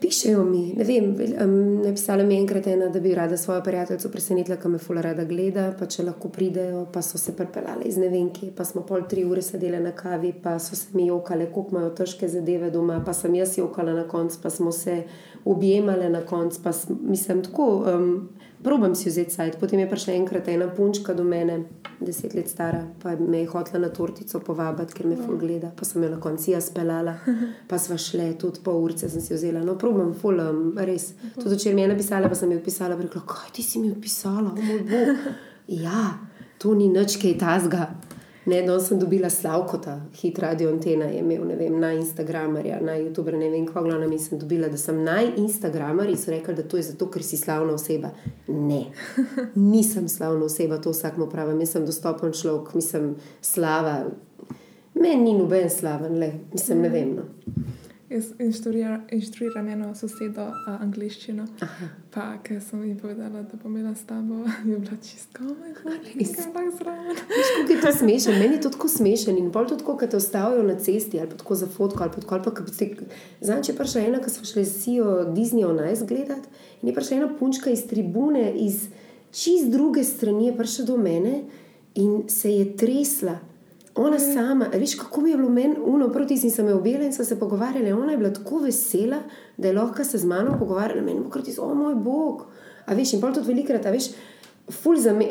Pišejo mi, ne vem, um, napisala mi je enkrat ena, da bi rada svojo prijateljico presenetila, ki me fula rada gleda, pa če lahko pridejo, pa so se pripeljali iz ne vem kje, pa smo pol tri ure sedeli na kavi, pa so se mi jokale, koliko imajo težke zadeve doma, pa sem jaz jokala na koncu, pa smo se objemale na koncu, pa sm, mislim tako, um, probam si vzeti sajt. Potem je prišla enkrat ena punčka do mene, deset let stara, pa me je hotela na tortico povabiti, ker me ful gleda, pa sem jo na koncu jaz pelala, pa sva šle, tudi pol urce sem si vzela. No, probam, ful, um, res. Tudi včeraj mi je napisala, pa sem ji odpisala, rekla, kaj ti si mi odpisala, o moj bog. Ja, to ni nič kaj tazga. Ne, no, sem dobila Slavkota, hit radio antena je imel, ne vem, na Instagramerja, na YouTuber, ne vem, kva glavno mi sem dobila, da sem naj Instagramer in so rekli, da to je zato, ker si slavna oseba. Ne, nisem slavna oseba, to vsakmo pravim, jaz sem dostopen človek, mislim, slava. Meni ni noben slaven, le, mislim, ne vem. No. Jaz inštruira- inštruiram eno sosedo uh, angliščino. Aha. Pa, ker sem ji povedala, da bom imela s tabo, je bila čisto, lahko zraven. Kako je to smešen, meni je to tako smešen. In pol to tako, ko te ustavijo na cesti ali tako za fotko ali tako. pa, ko si- Zadnjič je prišla ena, ki smo šli s Sijo Disney on Ice gledati in je prišla ena punčka iz tribune, iz čist druge strani je prišla do mene in se je tresla. Ona sama, a veš, kako mi je bilo meni uno, proti si sem jo objela in so se pogovarjali. Ona je bila tako vesela, da je lahko se z mano pogovarjala. Meni je krati, o moj bog. A veš, in pol tudi velikrat, a veš, ful za me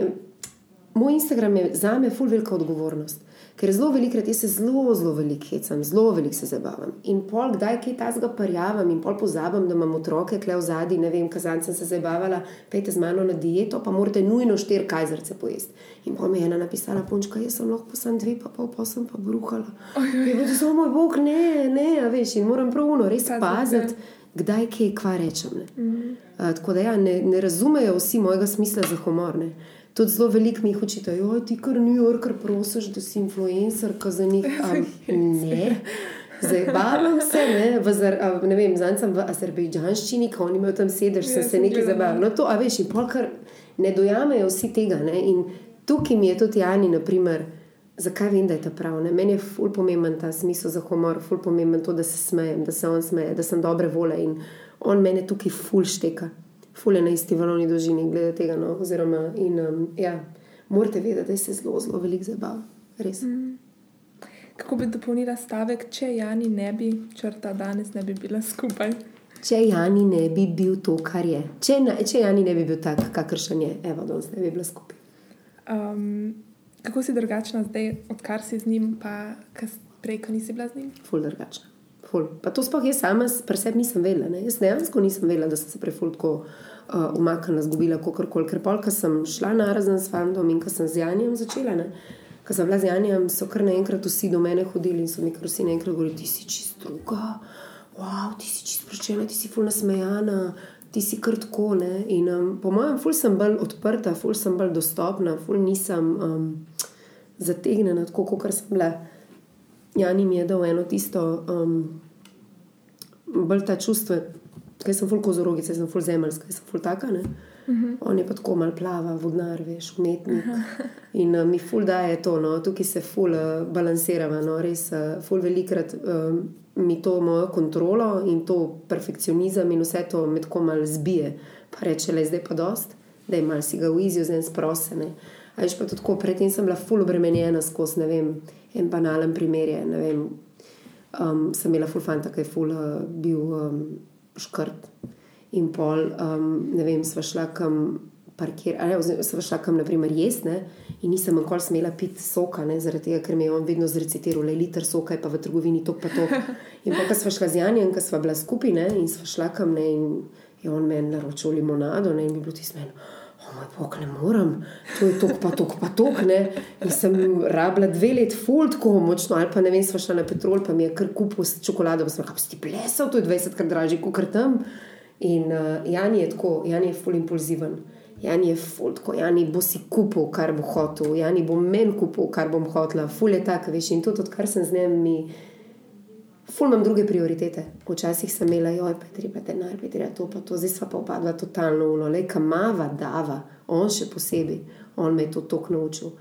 moj Instagram je za me ful velika odgovornost. Ker zelo velikrat jaz se zelo, zelo veliko hecam, zelo veliko se zabavam. In pol, kdaj kaj tazga parjavam in pol pozabim, da imam otroke kle v zadnji, ne vem, kazan sem se zabavala, pejte z mano na dieto, pa morate nujno štir kajzerce pojesti. In pol mi je ena napisala, punčka, jaz sem lahko posam dve, pa pol, pa sem pa bruhala. Je bilo samo moj bog, ne, ne, a veš, in moram pravuno res paziti. Kdaj kaj, kva rečem. Mm -hmm. uh, tako da ja, ne, ne razumejo vsi mojega smisla za humor. Ne tudi zelo veliko mi jih učitajo, da ti kar New Yorker prosiš, da si influencer, ki za njih ne. Zdaj, bavam se, ne, v, ne vem, zdaj sem v Azerbejdžanščini, ko oni imajo tam sedež, sem se nekaj zabaval. No, to, a veš, in polkar ne dojamejo vsi tega. Ne, in tukaj mi je tudi Jani, naprimer, zakaj vem, da je to prav. Ne. Meni je ful pomemben ta smisel za humor, ful pomemben to, da se smejem, da se on smeje, da sem dobre vole in on mene tukaj ful šteka fule na isti valovni dolžini, glede tega. No, oziroma, in, um, ja, morate vedeti, da se zelo, zelo veliko zabava. Res. Mm. Kako bi dopolnila stavek, če Jani ne bi črta danes ne bi bila skupaj? Če Jani ne bi bil to, kar je. Če, na, če Jani ne bi bil tak, kakršen je, evo, danes ne bi bila skupaj. Um, kako si drugačna zdaj, odkar si z njim, pa prej, ko nisi bila z njim? Ful drugačna ful. Pa to sploh jaz sama pri sebi nisem vedela. Ne? Jaz dejansko nisem vedela, da sem se preful tako uh, umaknila, zgubila, kako koli. Ker pol, ko sem šla na razen s fandom in ko sem z Janjem začela, ko sem bila z Janjem, so kar naenkrat vsi do mene hodili in so mi kar vsi naenkrat govorili, ti si čist druga, wow, ti si čist sproščena, ti si ful nasmejana. Ti si kar tako. In, um, po mojem, ful sem bolj odprta, ful sem bolj dostopna, ful nisem um, zategnjena, tako kot sem bila. Jani mi je dal eno tisto um, bolj ta čustva, ker sem fulko zorogica, sem ful zemeljska, sem ful taka. Uh mhm. -huh. On je pa tako mal plava, vodnar, veš, umetnik. Uh -huh. In uh, mi ful daje to, no, tukaj se ful uh, balansiramo, no, res uh, ful velikrat. Um, Mi to mojo kontrolo in to perfekcionizem, in vse to med ko malo zbije, pa reče, le zdaj pa dost, da imaš si ga v izi, zdaj sprosene. Ajš pa tudi tako, predtem sem bila ful obremenjena skozi, ne vem, en banalen primer je, ne vem, um, sem imela ful fanta, ki je ful uh, bil um, škrt. In pol, um, ne vem, sva šla kam parkir, ali sva šla kam, naprimer, jesne. In nisem nikoli smela piti soka, ne, zaradi tega, ker mi je on vedno zrecitiral, le liter soka je pa v trgovini to pa to. In pa, ko sva šla z Janjem, ko sva bila skupaj, in sva šla kam ne, in je on meni naročil limonado, ne, in bi bilo ti smeno moj bog, ne morem, to je tok, pa tok, pa tok. Ne. In sem rabila dve leti, ful, tako močno, ali pa ne vem, sva šla na petrol, pa mi je kar kupil čokolado, pa sem rekla, si plesal, to je 20 krat dražje, kot kar tam. In uh, Jan je tako, Jan je ful impulziven. Jan je ful, tako, Jan bo si kupil, kar bo hotel, Jan bo meni kupil, kar bom hotela, ful je tak, veš, in tudi odkar sem z njim. Ful imam druge prioritete. Včasih sem imela, joj, pa treba denar, pa treba to, pa to, zdaj sva pa opadla totalno ulo, le kamava, dava, on še posebej, on me je to tok naučil.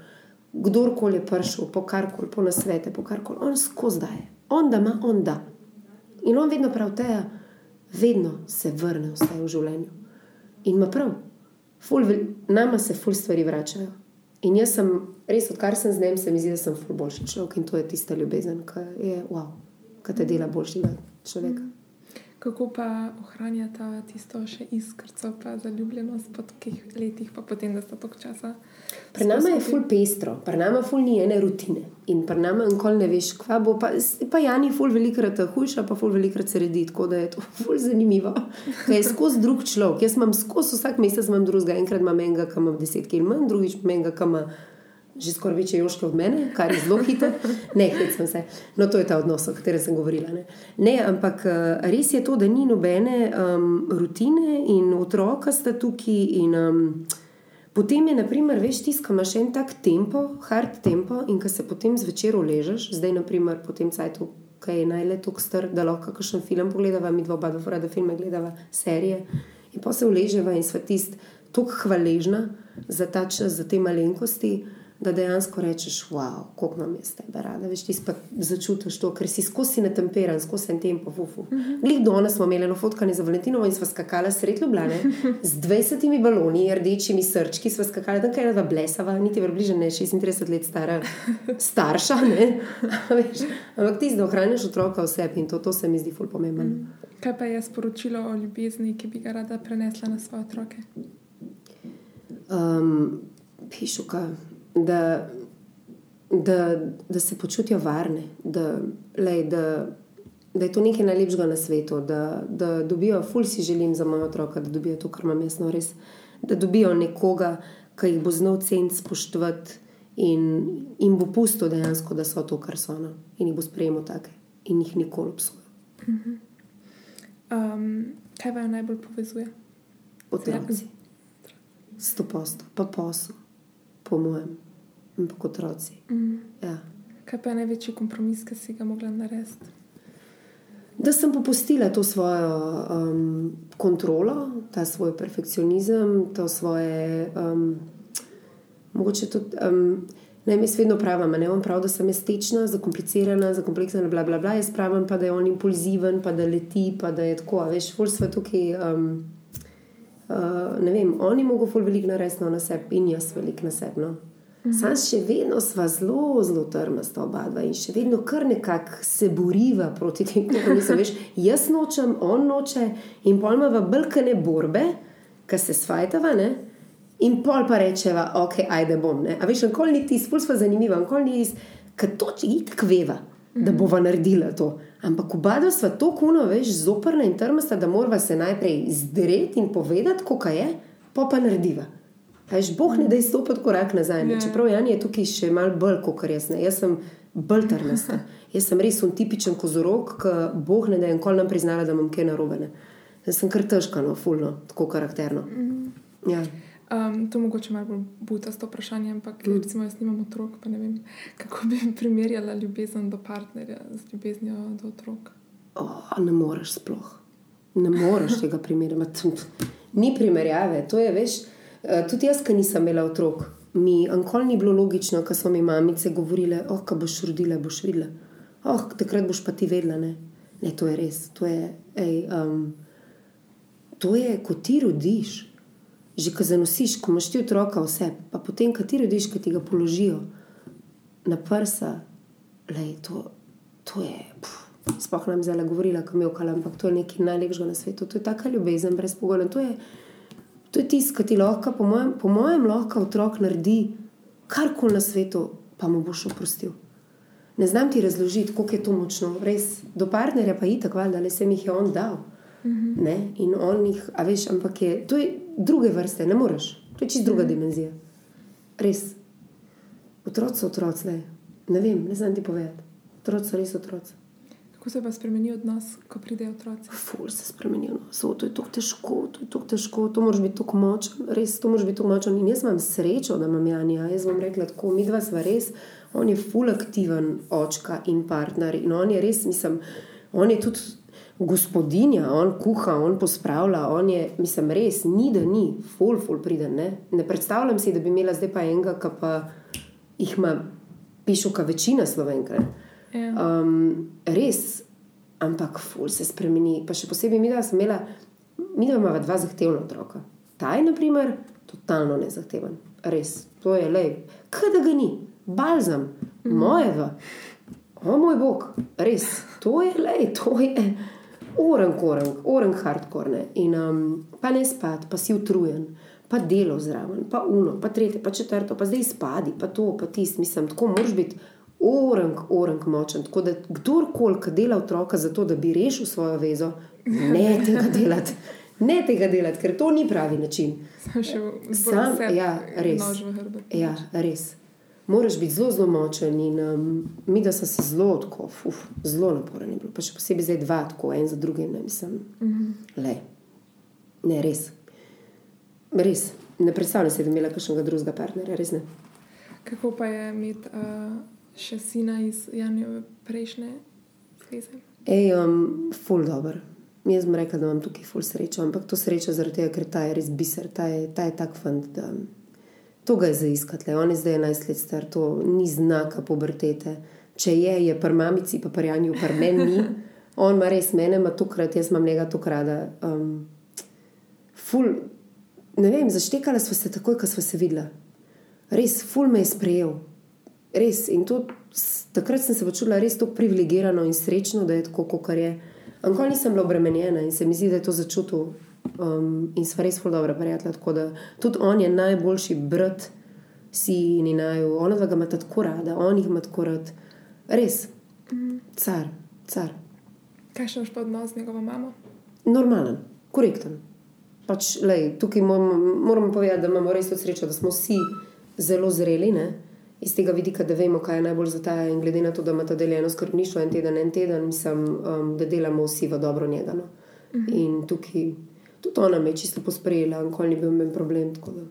Kdorkoli je prišel, po karkoli, po nasvete, po karkoli, on skozi daje. On da ima, on da. In on vedno prav teja, vedno se vrne vse v življenju. In ima prav, ful, nama se ful stvari vračajo. In jaz sem, res, odkar sem z njim, se mi zdi, da sem ful boljši človek in to je tista ljubezen, ki je wow ki te dela boljšega človeka. Kako pa ohranjata tisto še iskrco, pa zaljubljenost po teh letih, pa potem, da sta toliko časa? Pri nama je ful pestro, pri nama ful ni ene rutine in pri nama nikoli ne veš, kva bo. Pa, pa Jani ful velikrat hujša, pa ful velikrat se redi, tako da je to ful zanimivo. Kaj je skozi drug človek. Jaz imam skozi vsak mesec, imam drugega, enkrat imam enega, ki ima deset km, drugič imam enega, ki ima že skoraj večje joške od mene, kar je zelo hitro. Ne, hecam se. No, to je ta odnos, o katerem sem govorila. Ne? ne, ampak eh, res je to, da ni nobene um, rutine in otroka sta tukaj. In, um, potem je, naprimer, veš, tiskam še en tak tempo, hard tempo, in ko se potem zvečer uležeš, zdaj, naprimer, potem cajtu. Kaj je najlepši tok star, da lahko kakšen film pogledava, mi dva, dva, rada filme gledava, serije. In pa se uleževa in sva tist, tako hvaležna za ta čas, za te malenkosti da dejansko rečeš, wow, koliko imam jaz tebe rada. Veš, ti pa začutiš to, ker si skozi na temperan, skozi en tempo, fufu. Uh -huh. Glej, danes smo imeli eno fotkanje za Valentinovo in smo skakali sred Ljubljana z 20 baloni, rdečimi srčki, smo skakali tam kaj ena blesava, niti vrbliže ne 36 let stara, starša. Ampak ti zdaj ohraniš otroka v sebi in to, to se mi zdi ful pomembno. Mm. Kaj pa je sporočilo o ljubezni, ki bi ga rada prenesla na svoje otroke? Um, pišu, kaj da, da, da se počutijo varne, da, lej, da, da je to nekaj najlepšega na svetu, da, da dobijo, ful si želim za moja otroka, da dobijo to, kar imam jaz, no res, da dobijo nekoga, ki jih bo znal ceniti, spoštovati in jim bo pusto dejansko, da so to, kar so ono in jih bo sprejemal take in jih nikoli obsojal. Um, kaj vaju najbolj povezuje? Otroci. Sto posto, pa posel, po mojem, ampak otroci. Mm. Ja. Kaj pa je največji kompromis, ki si ga mogla narediti? Da sem popustila to svojo um, kontrolo, ta svoj perfekcionizem, to svoje. Um, mogoče tudi. Um, Naj mi vedno pravim, ne vem prav, da sem estetična, zakomplicirana, zakompleksana, bla, bla, bla. Jaz pravim pa, da je on impulziven, pa da leti, pa da je tako. a Veš, ful sva tukaj. Um, uh, ne vem, oni mogo ful veliko narediti no, na sebi in jaz veliko na sebi. No. Sam še vedno sva zelo, zelo trmasta oba dva in še vedno kar nekako se boriva proti tem kompromisom. Veš, jaz nočem, on noče in pojmava brkane borbe, ki se svajtava, ne? In pol pa rečeva, ok, ajde bom. Ne? A veš, nikoli ni ti, spul sva zanimiva, nikoli ni ti, ker to če itak veva, da bova naredila to. Ampak oba dva sva to kuno, veš, zoprna in trmasta, da morava se najprej zdreti in povedati, kako je, pa pa narediva. Veš, boh ne da izstopiti korak nazaj. Ne? Ja. Čeprav Jan je tukaj še mal bolj kot jaz. Ne? Jaz sem bolj trmasta. Jaz sem res un tipičen kozorog, ki boh ne da je nikoli nam priznala, da imam kaj narobe. ne. Jaz sem kar težka, no, fulno, tako karakterno. Ja. Um, to mogoče malo bolj butasto vprašanje, ampak mm. recimo jaz nimam otrok, pa ne vem, kako bi primerjala ljubezen do partnerja z ljubeznijo do otrok. Oh, ne moreš sploh. Ne moreš tega primerjati. Ni primerjave. To je, veš, tudi jaz, ki nisem imela otrok, mi ankoli ni bilo logično, ko so mi mamice govorile, oh, ko boš rodila, boš videla. Oh, takrat boš pa ti vedela. Ne, ne to je res. To je, ej, um, to je, ko ti rodiš, že ko zanosiš, ko imaš ti otroka vse, pa potem, ko ti rodiš, ko ti ga položijo na prsa, lej, to, to je. Pff, Sploh nam zdaj govorila, kam je okala, ampak to je nekaj najlepšega na svetu. To je taka ljubezen, brez pogoja. To je, to je tisto, kar ti lahko, po mojem, po mojem lahko otrok naredi karkoli na svetu, pa mu boš oprostil. Ne znam ti razložiti, koliko je to močno. Res, do partnerja pa je tako, da le sem jih je on dal. Ne? In on jih, a veš, ampak je, to je druge vrste, ne moreš. To je čist druga dimenzija. Res. Otroci so otroci, le. ne vem, ne znam ti povedati. Otroci so res otroci. Kako se pa spremeni odnos, ko pridejo otroci? Ful se spremenijo. No. So, to je tako težko, to je tako težko, to moraš biti tako močen, res to moraš biti tako močen. In jaz imam srečo, da imam Janja. Jaz bom rekla tako, mi dva sva res, on je ful aktiven očka in partner. In on je res, mislim, on je tudi gospodinja, on kuha, on pospravlja, on je, mislim, res, ni da ni, ful, ful priden. Ne, ne predstavljam si, da bi imela zdaj pa enega, ki pa jih ima, pišuka večina slovenka. ne. Ja. Um, res, ampak ful se spremeni. Pa še posebej mi, da sem imela, mi da imamo dva zahtevna otroka. Ta je, na primer, totalno nezahteven. Res, to je le, kaj da ga ni, balzam, mm. moje dva. O moj bog, res, to je le, to je orang, orang, orang hardcore. Ne? In um, pa ne spati, pa si utrujen. Pa delo zraven, pa uno, pa tretje, pa četrto, pa zdaj spadi, pa to, pa tisto. Mislim, tako moraš biti orang, orang močen. Tako da kdorkoli, ki dela otroka za to, da bi rešil svojo vezo, ne tega delati. Ne tega delati, ker to ni pravi način. Sam ja, res. Ja, res. Moraš biti zelo, zelo močen. In, um, mi, da sem se zelo, tako, uf, zelo naporen. je bilo. Pa še posebej zdaj dva, tako en za drugim. Ne, mislim, mm -hmm. le. Ne, res. Res. Ne predstavljam si, da bi imela kakšnega drugega partnerja, res ne. Kako pa je imeti uh, še sina iz Janjeve prejšnje zveze? Ej, um, ful dobr. Jaz bom rekla, da imam tukaj ful srečo, ampak to srečo zaradi tega, ker ta je res biser, ta je, ta je tak fant, da to ga je za iskati. le. On je zdaj 11 let star, to ni znaka pubertete. Če je, je pri mamici, pa pri Janju, pri meni ni. On ima res mene, ima tokrat, jaz imam njega tokrat. Um, ful, ne vem, zaštekala sva se takoj, ko sva se videla. Res, ful me je sprejel. Res. In to, takrat sem se počutila res tako privilegirano in srečno, da je tako, kot je. Ankoli nisem bila obremenjena in se mi zdi, da je to začutil. Um, in sva res ful dobro prijatelja. Tako da tudi on je najboljši brat si in naju, ona dva ga ima tako rada, on jih ima tako rad. Res, Mhm. car, car. Kakšen je pa odnos z njegovo mamo? Normalen, korekten. Pač, lej, tukaj moramo, moramo povedati, da imamo res to srečo, da smo vsi zelo zreli. Ne? Iz tega vidika, da vemo, kaj je najbolj za ta in glede na to, da ima ta deljeno skrbništvo en teden, en teden, mislim, um, da delamo vsi v dobro njega. No? In tukaj, tudi ona me je čisto posprejela, nikoli ni bil meni problem. tako da.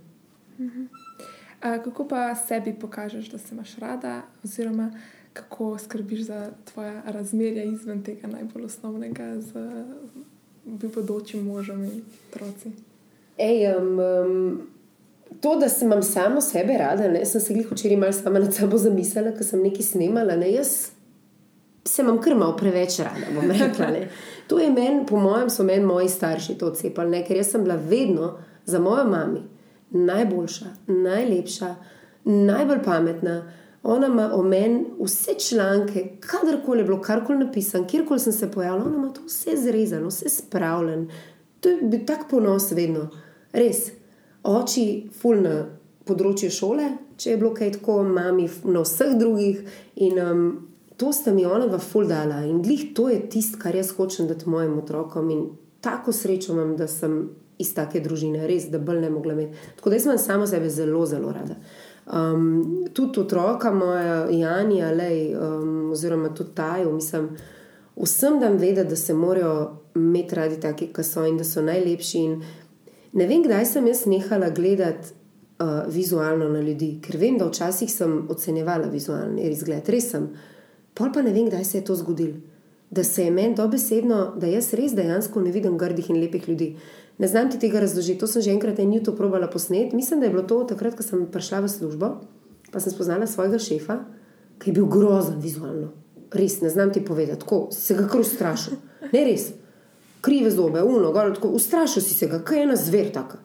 A, kako pa sebi pokažeš, da se imaš rada, oziroma kako skrbiš za tvoje razmerje izven tega najbolj osnovnega z bodočim možem in otroci? Ej, um, um, to, da sem imam samo sebe rada, ne, sem se jih včeraj malo sama nad sabo zamislila, ker sem nekaj snemala. Ne, jaz se imam kar malo preveč rada, bom rekla. Ne. To je meni, po mojem, so meni moji starši to odcepali, ne, ker jaz sem bila vedno za mojo mami najboljša, najlepša, najbolj pametna. Ona ima o meni vse članke, kadarkoli je bilo, karkoli napisano, kjerkoli sem se pojavila, ona ima to vse zrezano, vse spravljeno. To je bil tak ponos vedno, res. Oči, ful na področju šole, če je bilo kaj tako, mami na vseh drugih. In um, to sta mi ona dva ful dala. In glih to je tisto, kar jaz hočem dati mojim otrokom. In tako srečo imam, da sem iz take družine, res, da bolj ne mogla imeti. Tako da jaz imam samo sebe zelo, zelo rada. Um, tudi otroka moja, Janja, lej, um, oziroma tudi Taju, mislim, vsem dam vedeti, da se morajo imeti radi taki, ki so in da so najlepši. In ne vem, kdaj sem jaz nehala gledati uh, vizualno na ljudi, ker vem, da včasih sem ocenjevala vizualni izgled, res sem. Pol pa ne vem, kdaj se je to zgodilo. Da se je meni dobesedno, da jaz res dejansko ne vidim grdih in lepih ljudi. Ne znam ti tega razložiti. To sem že enkrat en YouTube probala posnet. Mislim, da je bilo to takrat, ko sem prišla v službo, pa sem spoznala svojega šefa, ki je bil grozen vizualno. Res, ne znam ti povedati, tako se ga kar ustrašil. Ne res, krive zobe, uno, gor, tako ustrašil si se ga, kaj je ena zver taka.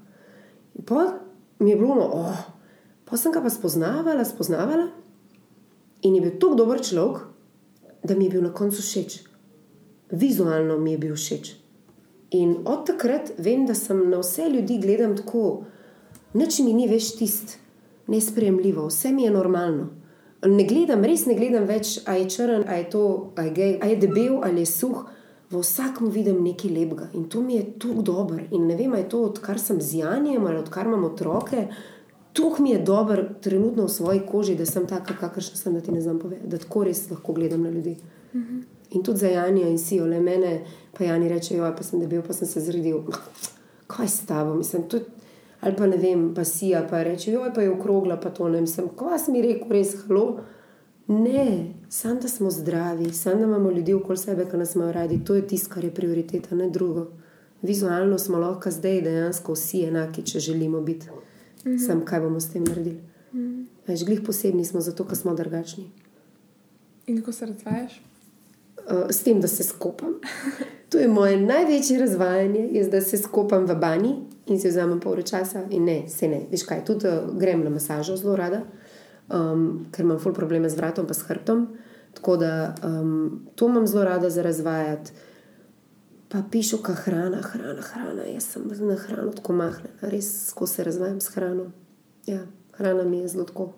In pa mi je bilo, no, oh. pa sem ga pa spoznavala, spoznavala in je bil tako dober človek, da mi je bil na koncu všeč. Vizualno mi je bil všeč. In od takrat vem, da sem na vse ljudi gledam tako, nič mi ni več tist, nespremljivo, vse mi je normalno. Ne gledam, res ne gledam več, a je črn, a je to, a je gej, a je debel ali je suh. V vsakem vidim nekaj lepega in to mi je tako dobro. In ne vem, ali je to odkar sem z Janjem ali odkar imam otroke. Tuk mi je dobro trenutno v svoji koži, da sem taka, kakršna sem, da ti ne znam povedati, da tako res lahko gledam na ljudi. Mm -hmm. In tudi za Janja in si, ole mene, pa Jani reče, jo, pa sem debel, pa sem se zredil. Kaj s tabo, mislim, ali pa ne vem, pa si, pa reče, jo, pa je okrogla, pa to ne, mislim, kaj si mi rekel, res halo. Ne, samo da smo zdravi, samo da imamo ljudi okoli sebe, ki nas imajo radi, to je tisto, kar je prioriteta, ne drugo. Vizualno smo lahko zdaj dejansko vsi enaki, če želimo biti. Mm -hmm. Sam kaj bomo s tem naredili. Mm -hmm. Veš, glih posebni smo zato, ker smo drugačni. In kako se razvajaš? Uh, s tem, da se skopam. To je moje največje razvajanje, je, da se skopam v banji in se vzamem pol časa. In ne, se ne, veš kaj, tudi uh, grem na masažo zelo rada um, ker imam ful probleme z vratom in s hrbtom. Tako da um, to imam zelo rada za razvajati. Pa pišu, ka hrana, hrana, hrana. Jaz sem na hrano tako mahna, res ko se razvajam s hrano. Ja, hrana mi je zelo tako.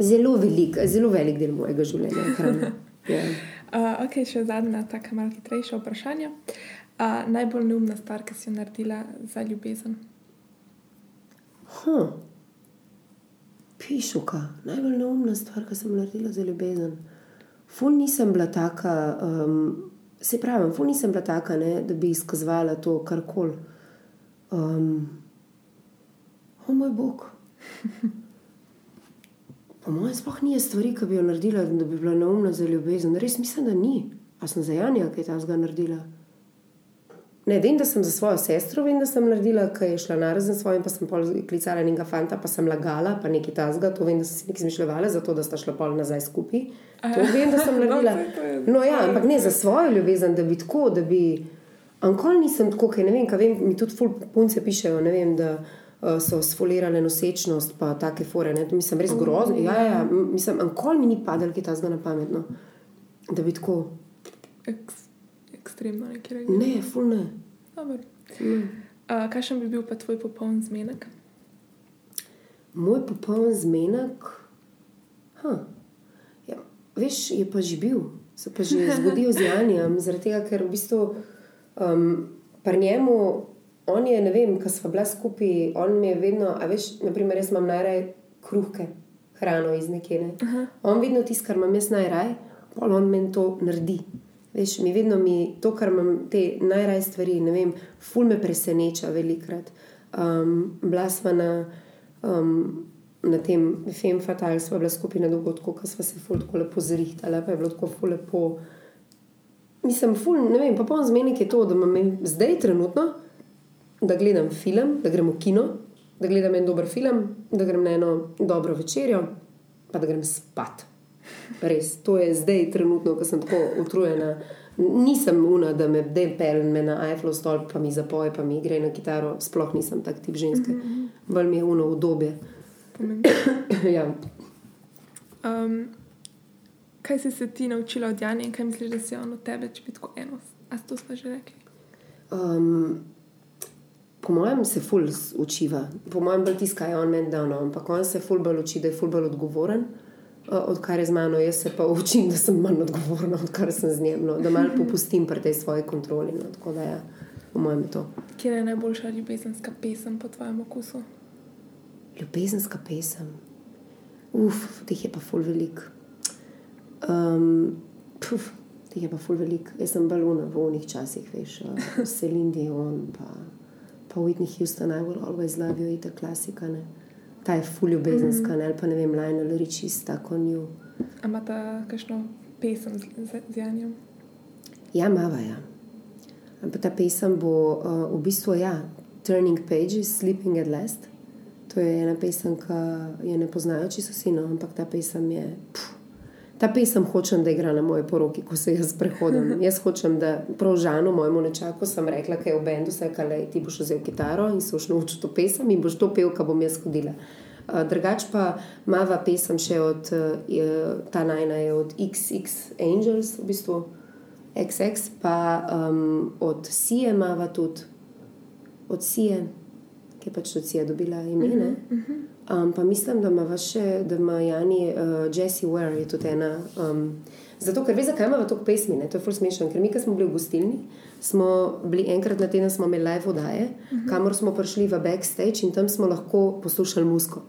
Zelo velik, zelo velik del mojega življenja je hrana. Ja. Uh, ok, še zadnja, tako malo hitrejša vprašanja. Uh, najbolj neumna stvar, ki si jo naredila za ljubezen? Huh. Pišuka, najbolj neumna stvar, ki sem naredila za ljubezen. Ful nisem bila taka, um, se pravi, ful nisem bila taka, ne, da bi izkazovala to karkoli. Um, o moj bog. Po mojem, sploh ni stvari, ki bi jo naredila, da bi bila neumna za ljubezen. Res mislim, da ni. A sem za Janja kaj takega naredila? Ne, vem, da sem za svojo sestro, vem, da sem naredila, ki je šla na razen svojim, pa sem pol klicala nekega fanta, pa sem lagala, pa nekaj tasga. To vem, da sem si nekaj zmišljala, zato da sta šla pol nazaj skupaj. To vem, da sem naredila. No, ja, ampak ne za svojo ljubezen, da bi tako, da bi. Ankoli nisem tako, ker ne vem, kaj vem, mi tudi ful punce pišejo, ne vem, da uh, so sfolirale nosečnost, pa take fore, ne, to mislim res grozno. Ja, ja, mislim, ankoli mi ni padalo kaj tasga na pametno, da bi tako. Eks, ekstremno nekaj reči. Ne, ful ne. Uh, kakšen bi bil pa tvoj popoln zmenek? moj popoln zmenek. Huh. Ja, veš, je pa že bil, se pa že zgodil z Janjem, zaradi tega, ker v bistvu um, pri njemu, on je, ne vem, ko smo bila skupaj, on mi je vedno, a veš, naprimer, jaz imam najraje kruhke, hrano iz nekje. Ne? On vedno tisto, kar imam jaz najraje, pol on meni to naredi. Veš, mi vedno mi to, kar imam te najraje stvari, ne vem, ful me preseneča velikrat. Um, bila sva na, um, na tem Fem Fatal, sva bila skupaj na dogodku, ko sva se ful tako lepo zrihtala, pa je bilo tako ful lepo. Mislim, ful, ne vem, pa poln zmenek je to, da imam zdaj trenutno, da gledam film, da grem v kino, da gledam en dober film, da grem na eno dobro večerjo, pa da grem spat. Res, to je zdaj trenutno, ko sem tako utrujena. Nisem una, da me del pelem na iPhone stolp, pa mi zapoje, pa mi gre na kitaro. Sploh nisem tak tip ženske. Bolj mi je uno obdobje. ja. Um, kaj si se ti naučila od Jana in kaj misliš, da si on od tebe, če bi tako eno? A to smo že rekli? Um, po mojem se ful učiva, po mojem bolj tiska je on meni dano, ampak on se ful bolj uči, da je ful bolj odgovoren. uh, Odkar je z mano, jaz se pa učim, da sem manj odgovorna, odkar sem z njim. No, da malo popustim pri tej svoji kontroli. No, tako da, ja, po mojem, je to. Kje je najboljša ljubezenska pesem po tvojem okusu? Ljubezenska pesem. Uf, teh je pa ful velik. Um, puf, teh je pa ful velik. Jaz sem balona v onih časih, veš, uh, Celine Dion, pa, pa Whitney Houston, I will always love you, ita klasika. Ne? Ta je ful ljubezenska, ne? ali pa ne vem, Lionel Richie, stuck on you. A imata kakšno pesem z, z, z Janjem? Ja, mava, ja. Ampak ta pesem bo uh, v bistvu, ja, Turning Pages, Sleeping at Last. To je ena pesem, ki je ne poznajo čisto vsi, no, ampak ta pesem je. Pff, ta pesem hočem, da igra na moji poroki, ko se jaz prehodim. jaz hočem, da prav žano mojemu nečaku sem rekla, da je v bendu, vse kaj ti boš vzel kitaro in se boš naučil to pesem in boš to pel, kar bom jaz hodila. Uh, drugač pa mava pesem še od, uh, ta najna je od XX Angels, v bistvu XX, pa um, od Sije mava tudi, od Sije, ki je pač od Sije dobila ime. Uh -huh. Um, pa mislim, da ima še, da ima Jani uh, Jessie Ware, je tudi ena. Um, zato, ker veš, zakaj imamo toliko pesmi, ne? to je ful smešno. Ker mi, ki smo bili v gostilni, smo bili enkrat na teden, smo imeli live oddaje, uh -huh. kamor smo prišli v backstage in tam smo lahko poslušali musko.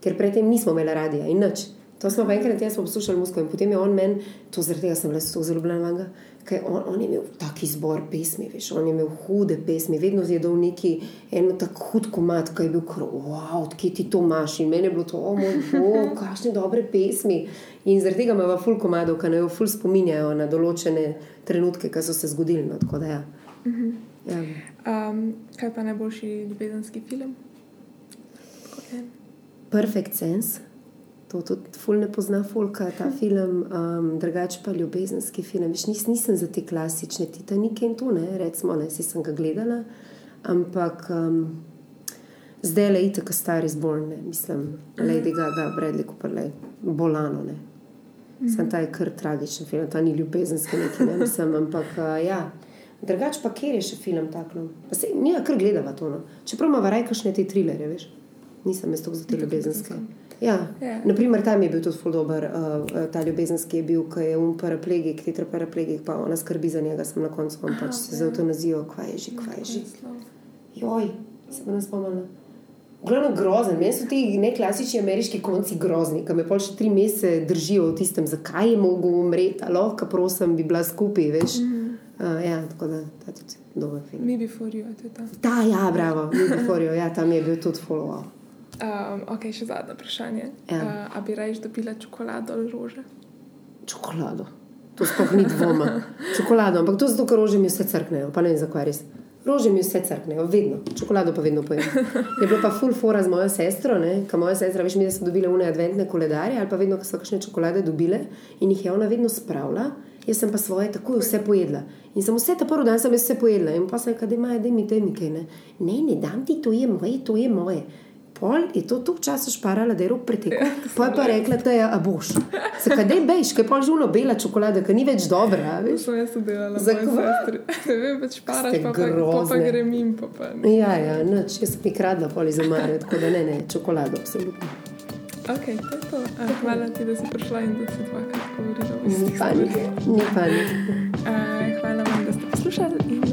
Ker predtem nismo imeli radia in nič. To smo pa enkrat jaz poslušali musko in potem je on meni, to zaradi tega sem bila zelo zaljubljena v njega, ker on, on je imel taki zbor pesmi, veš, on je imel hude pesmi, vedno je dal neki en tako hud komat, ki je bil kar, wow, odkje ti to imaš in meni je bilo to, o moj bog, kakšne dobre pesmi. In zaradi tega imamo ful komadov, ki jo ful spominjajo na določene trenutke, ki so se zgodili. No, tako da ja. ja. Um, kaj pa najboljši ljubezenski film? Tako. Perfect Sense. To tudi ful ne pozna folka, ta film, um, drugače pa ljubezenski film. Viš, nis, nisem za te klasične Titanike in to, ne, recimo, ne, si sem ga gledala, ampak um, zdaj le itek Star is Born, ne, mislim, Lady Gaga, Bradley Cooper, le, bolano, ne. Sem ta je kar tragičen film, ta ni ljubezenski neki, ne, mislim, ampak uh, ja. Drugače pa kjer je še film takno? Pa se, ga kar gledava to, no. Čeprav ima varaj kakšne te trilere, veš. Nisem jaz tako za te ljubezenske. Ja, Ja. naprimer tam je bil tudi ful dober, uh, ta ljubezenski je bil, ki je um paraplegik, tetraparaplegik, pa ona skrbi za njega, sem na koncu on pač se za eutanazijo, kvaj je že, kvaj je že. Naslov. Joj, se bo nas spomnila. Glavno grozen, meni so ti neklasični ameriški konci grozni, ki me pol še tri mesece držijo v tistem, zakaj je mogel umreti, ali lahko, prosim, bi bila skupaj, veš. Mm -hmm. uh, ja, tako da ta tudi dober film. Me before you, to je ta. Ta, ja, bravo, Euforijo, ja, tam je bil tudi follow. Um, ok, še zadnje vprašanje. Ja. Uh, a bi raje dobila čokolado ali rože? Čokolado. To sploh ni dvoma. Čokolado, ampak to zato, ker rože mi vse crknejo, pa ne vem zakaj res. Rože mi vse crknejo, vedno. Čokolado pa vedno pojem. Je bilo pa full fora z mojo sestro, ki moja sestra, veš mi, da so dobile une adventne koledarje ali pa vedno, ko so kakšne čokolade dobile in jih je ona vedno spravila. Jaz sem pa svoje takoj vse pojedla. In sem vse ta prvi dan sem vse pojedla. In pa sem rekla, da ima, da mi te mi kaj ne. Ne, ne dam ti, to je moje, to je moje. Pol je to toliko časa šparala, da je rok pretekel. Pa je pa rekla, da je a boš. Zakaj ne bejš, je pol žuno bela čokolada, ki ni več dobra. a To veš. sem jaz delala, Zakaj? Ne vem, pač paraš, pa, pa, pa, pa grem in pa. pa ne. Ja, ja, nič, jaz sem jih kradla pol iz omare, tako da ne, ne, čokolado, absolutno. Ok, to je to. Uh, hvala ti, da si prišla in da si dvakrat govorila o istih stvareh. ni panike. Uh, hvala vam, da ste poslušali in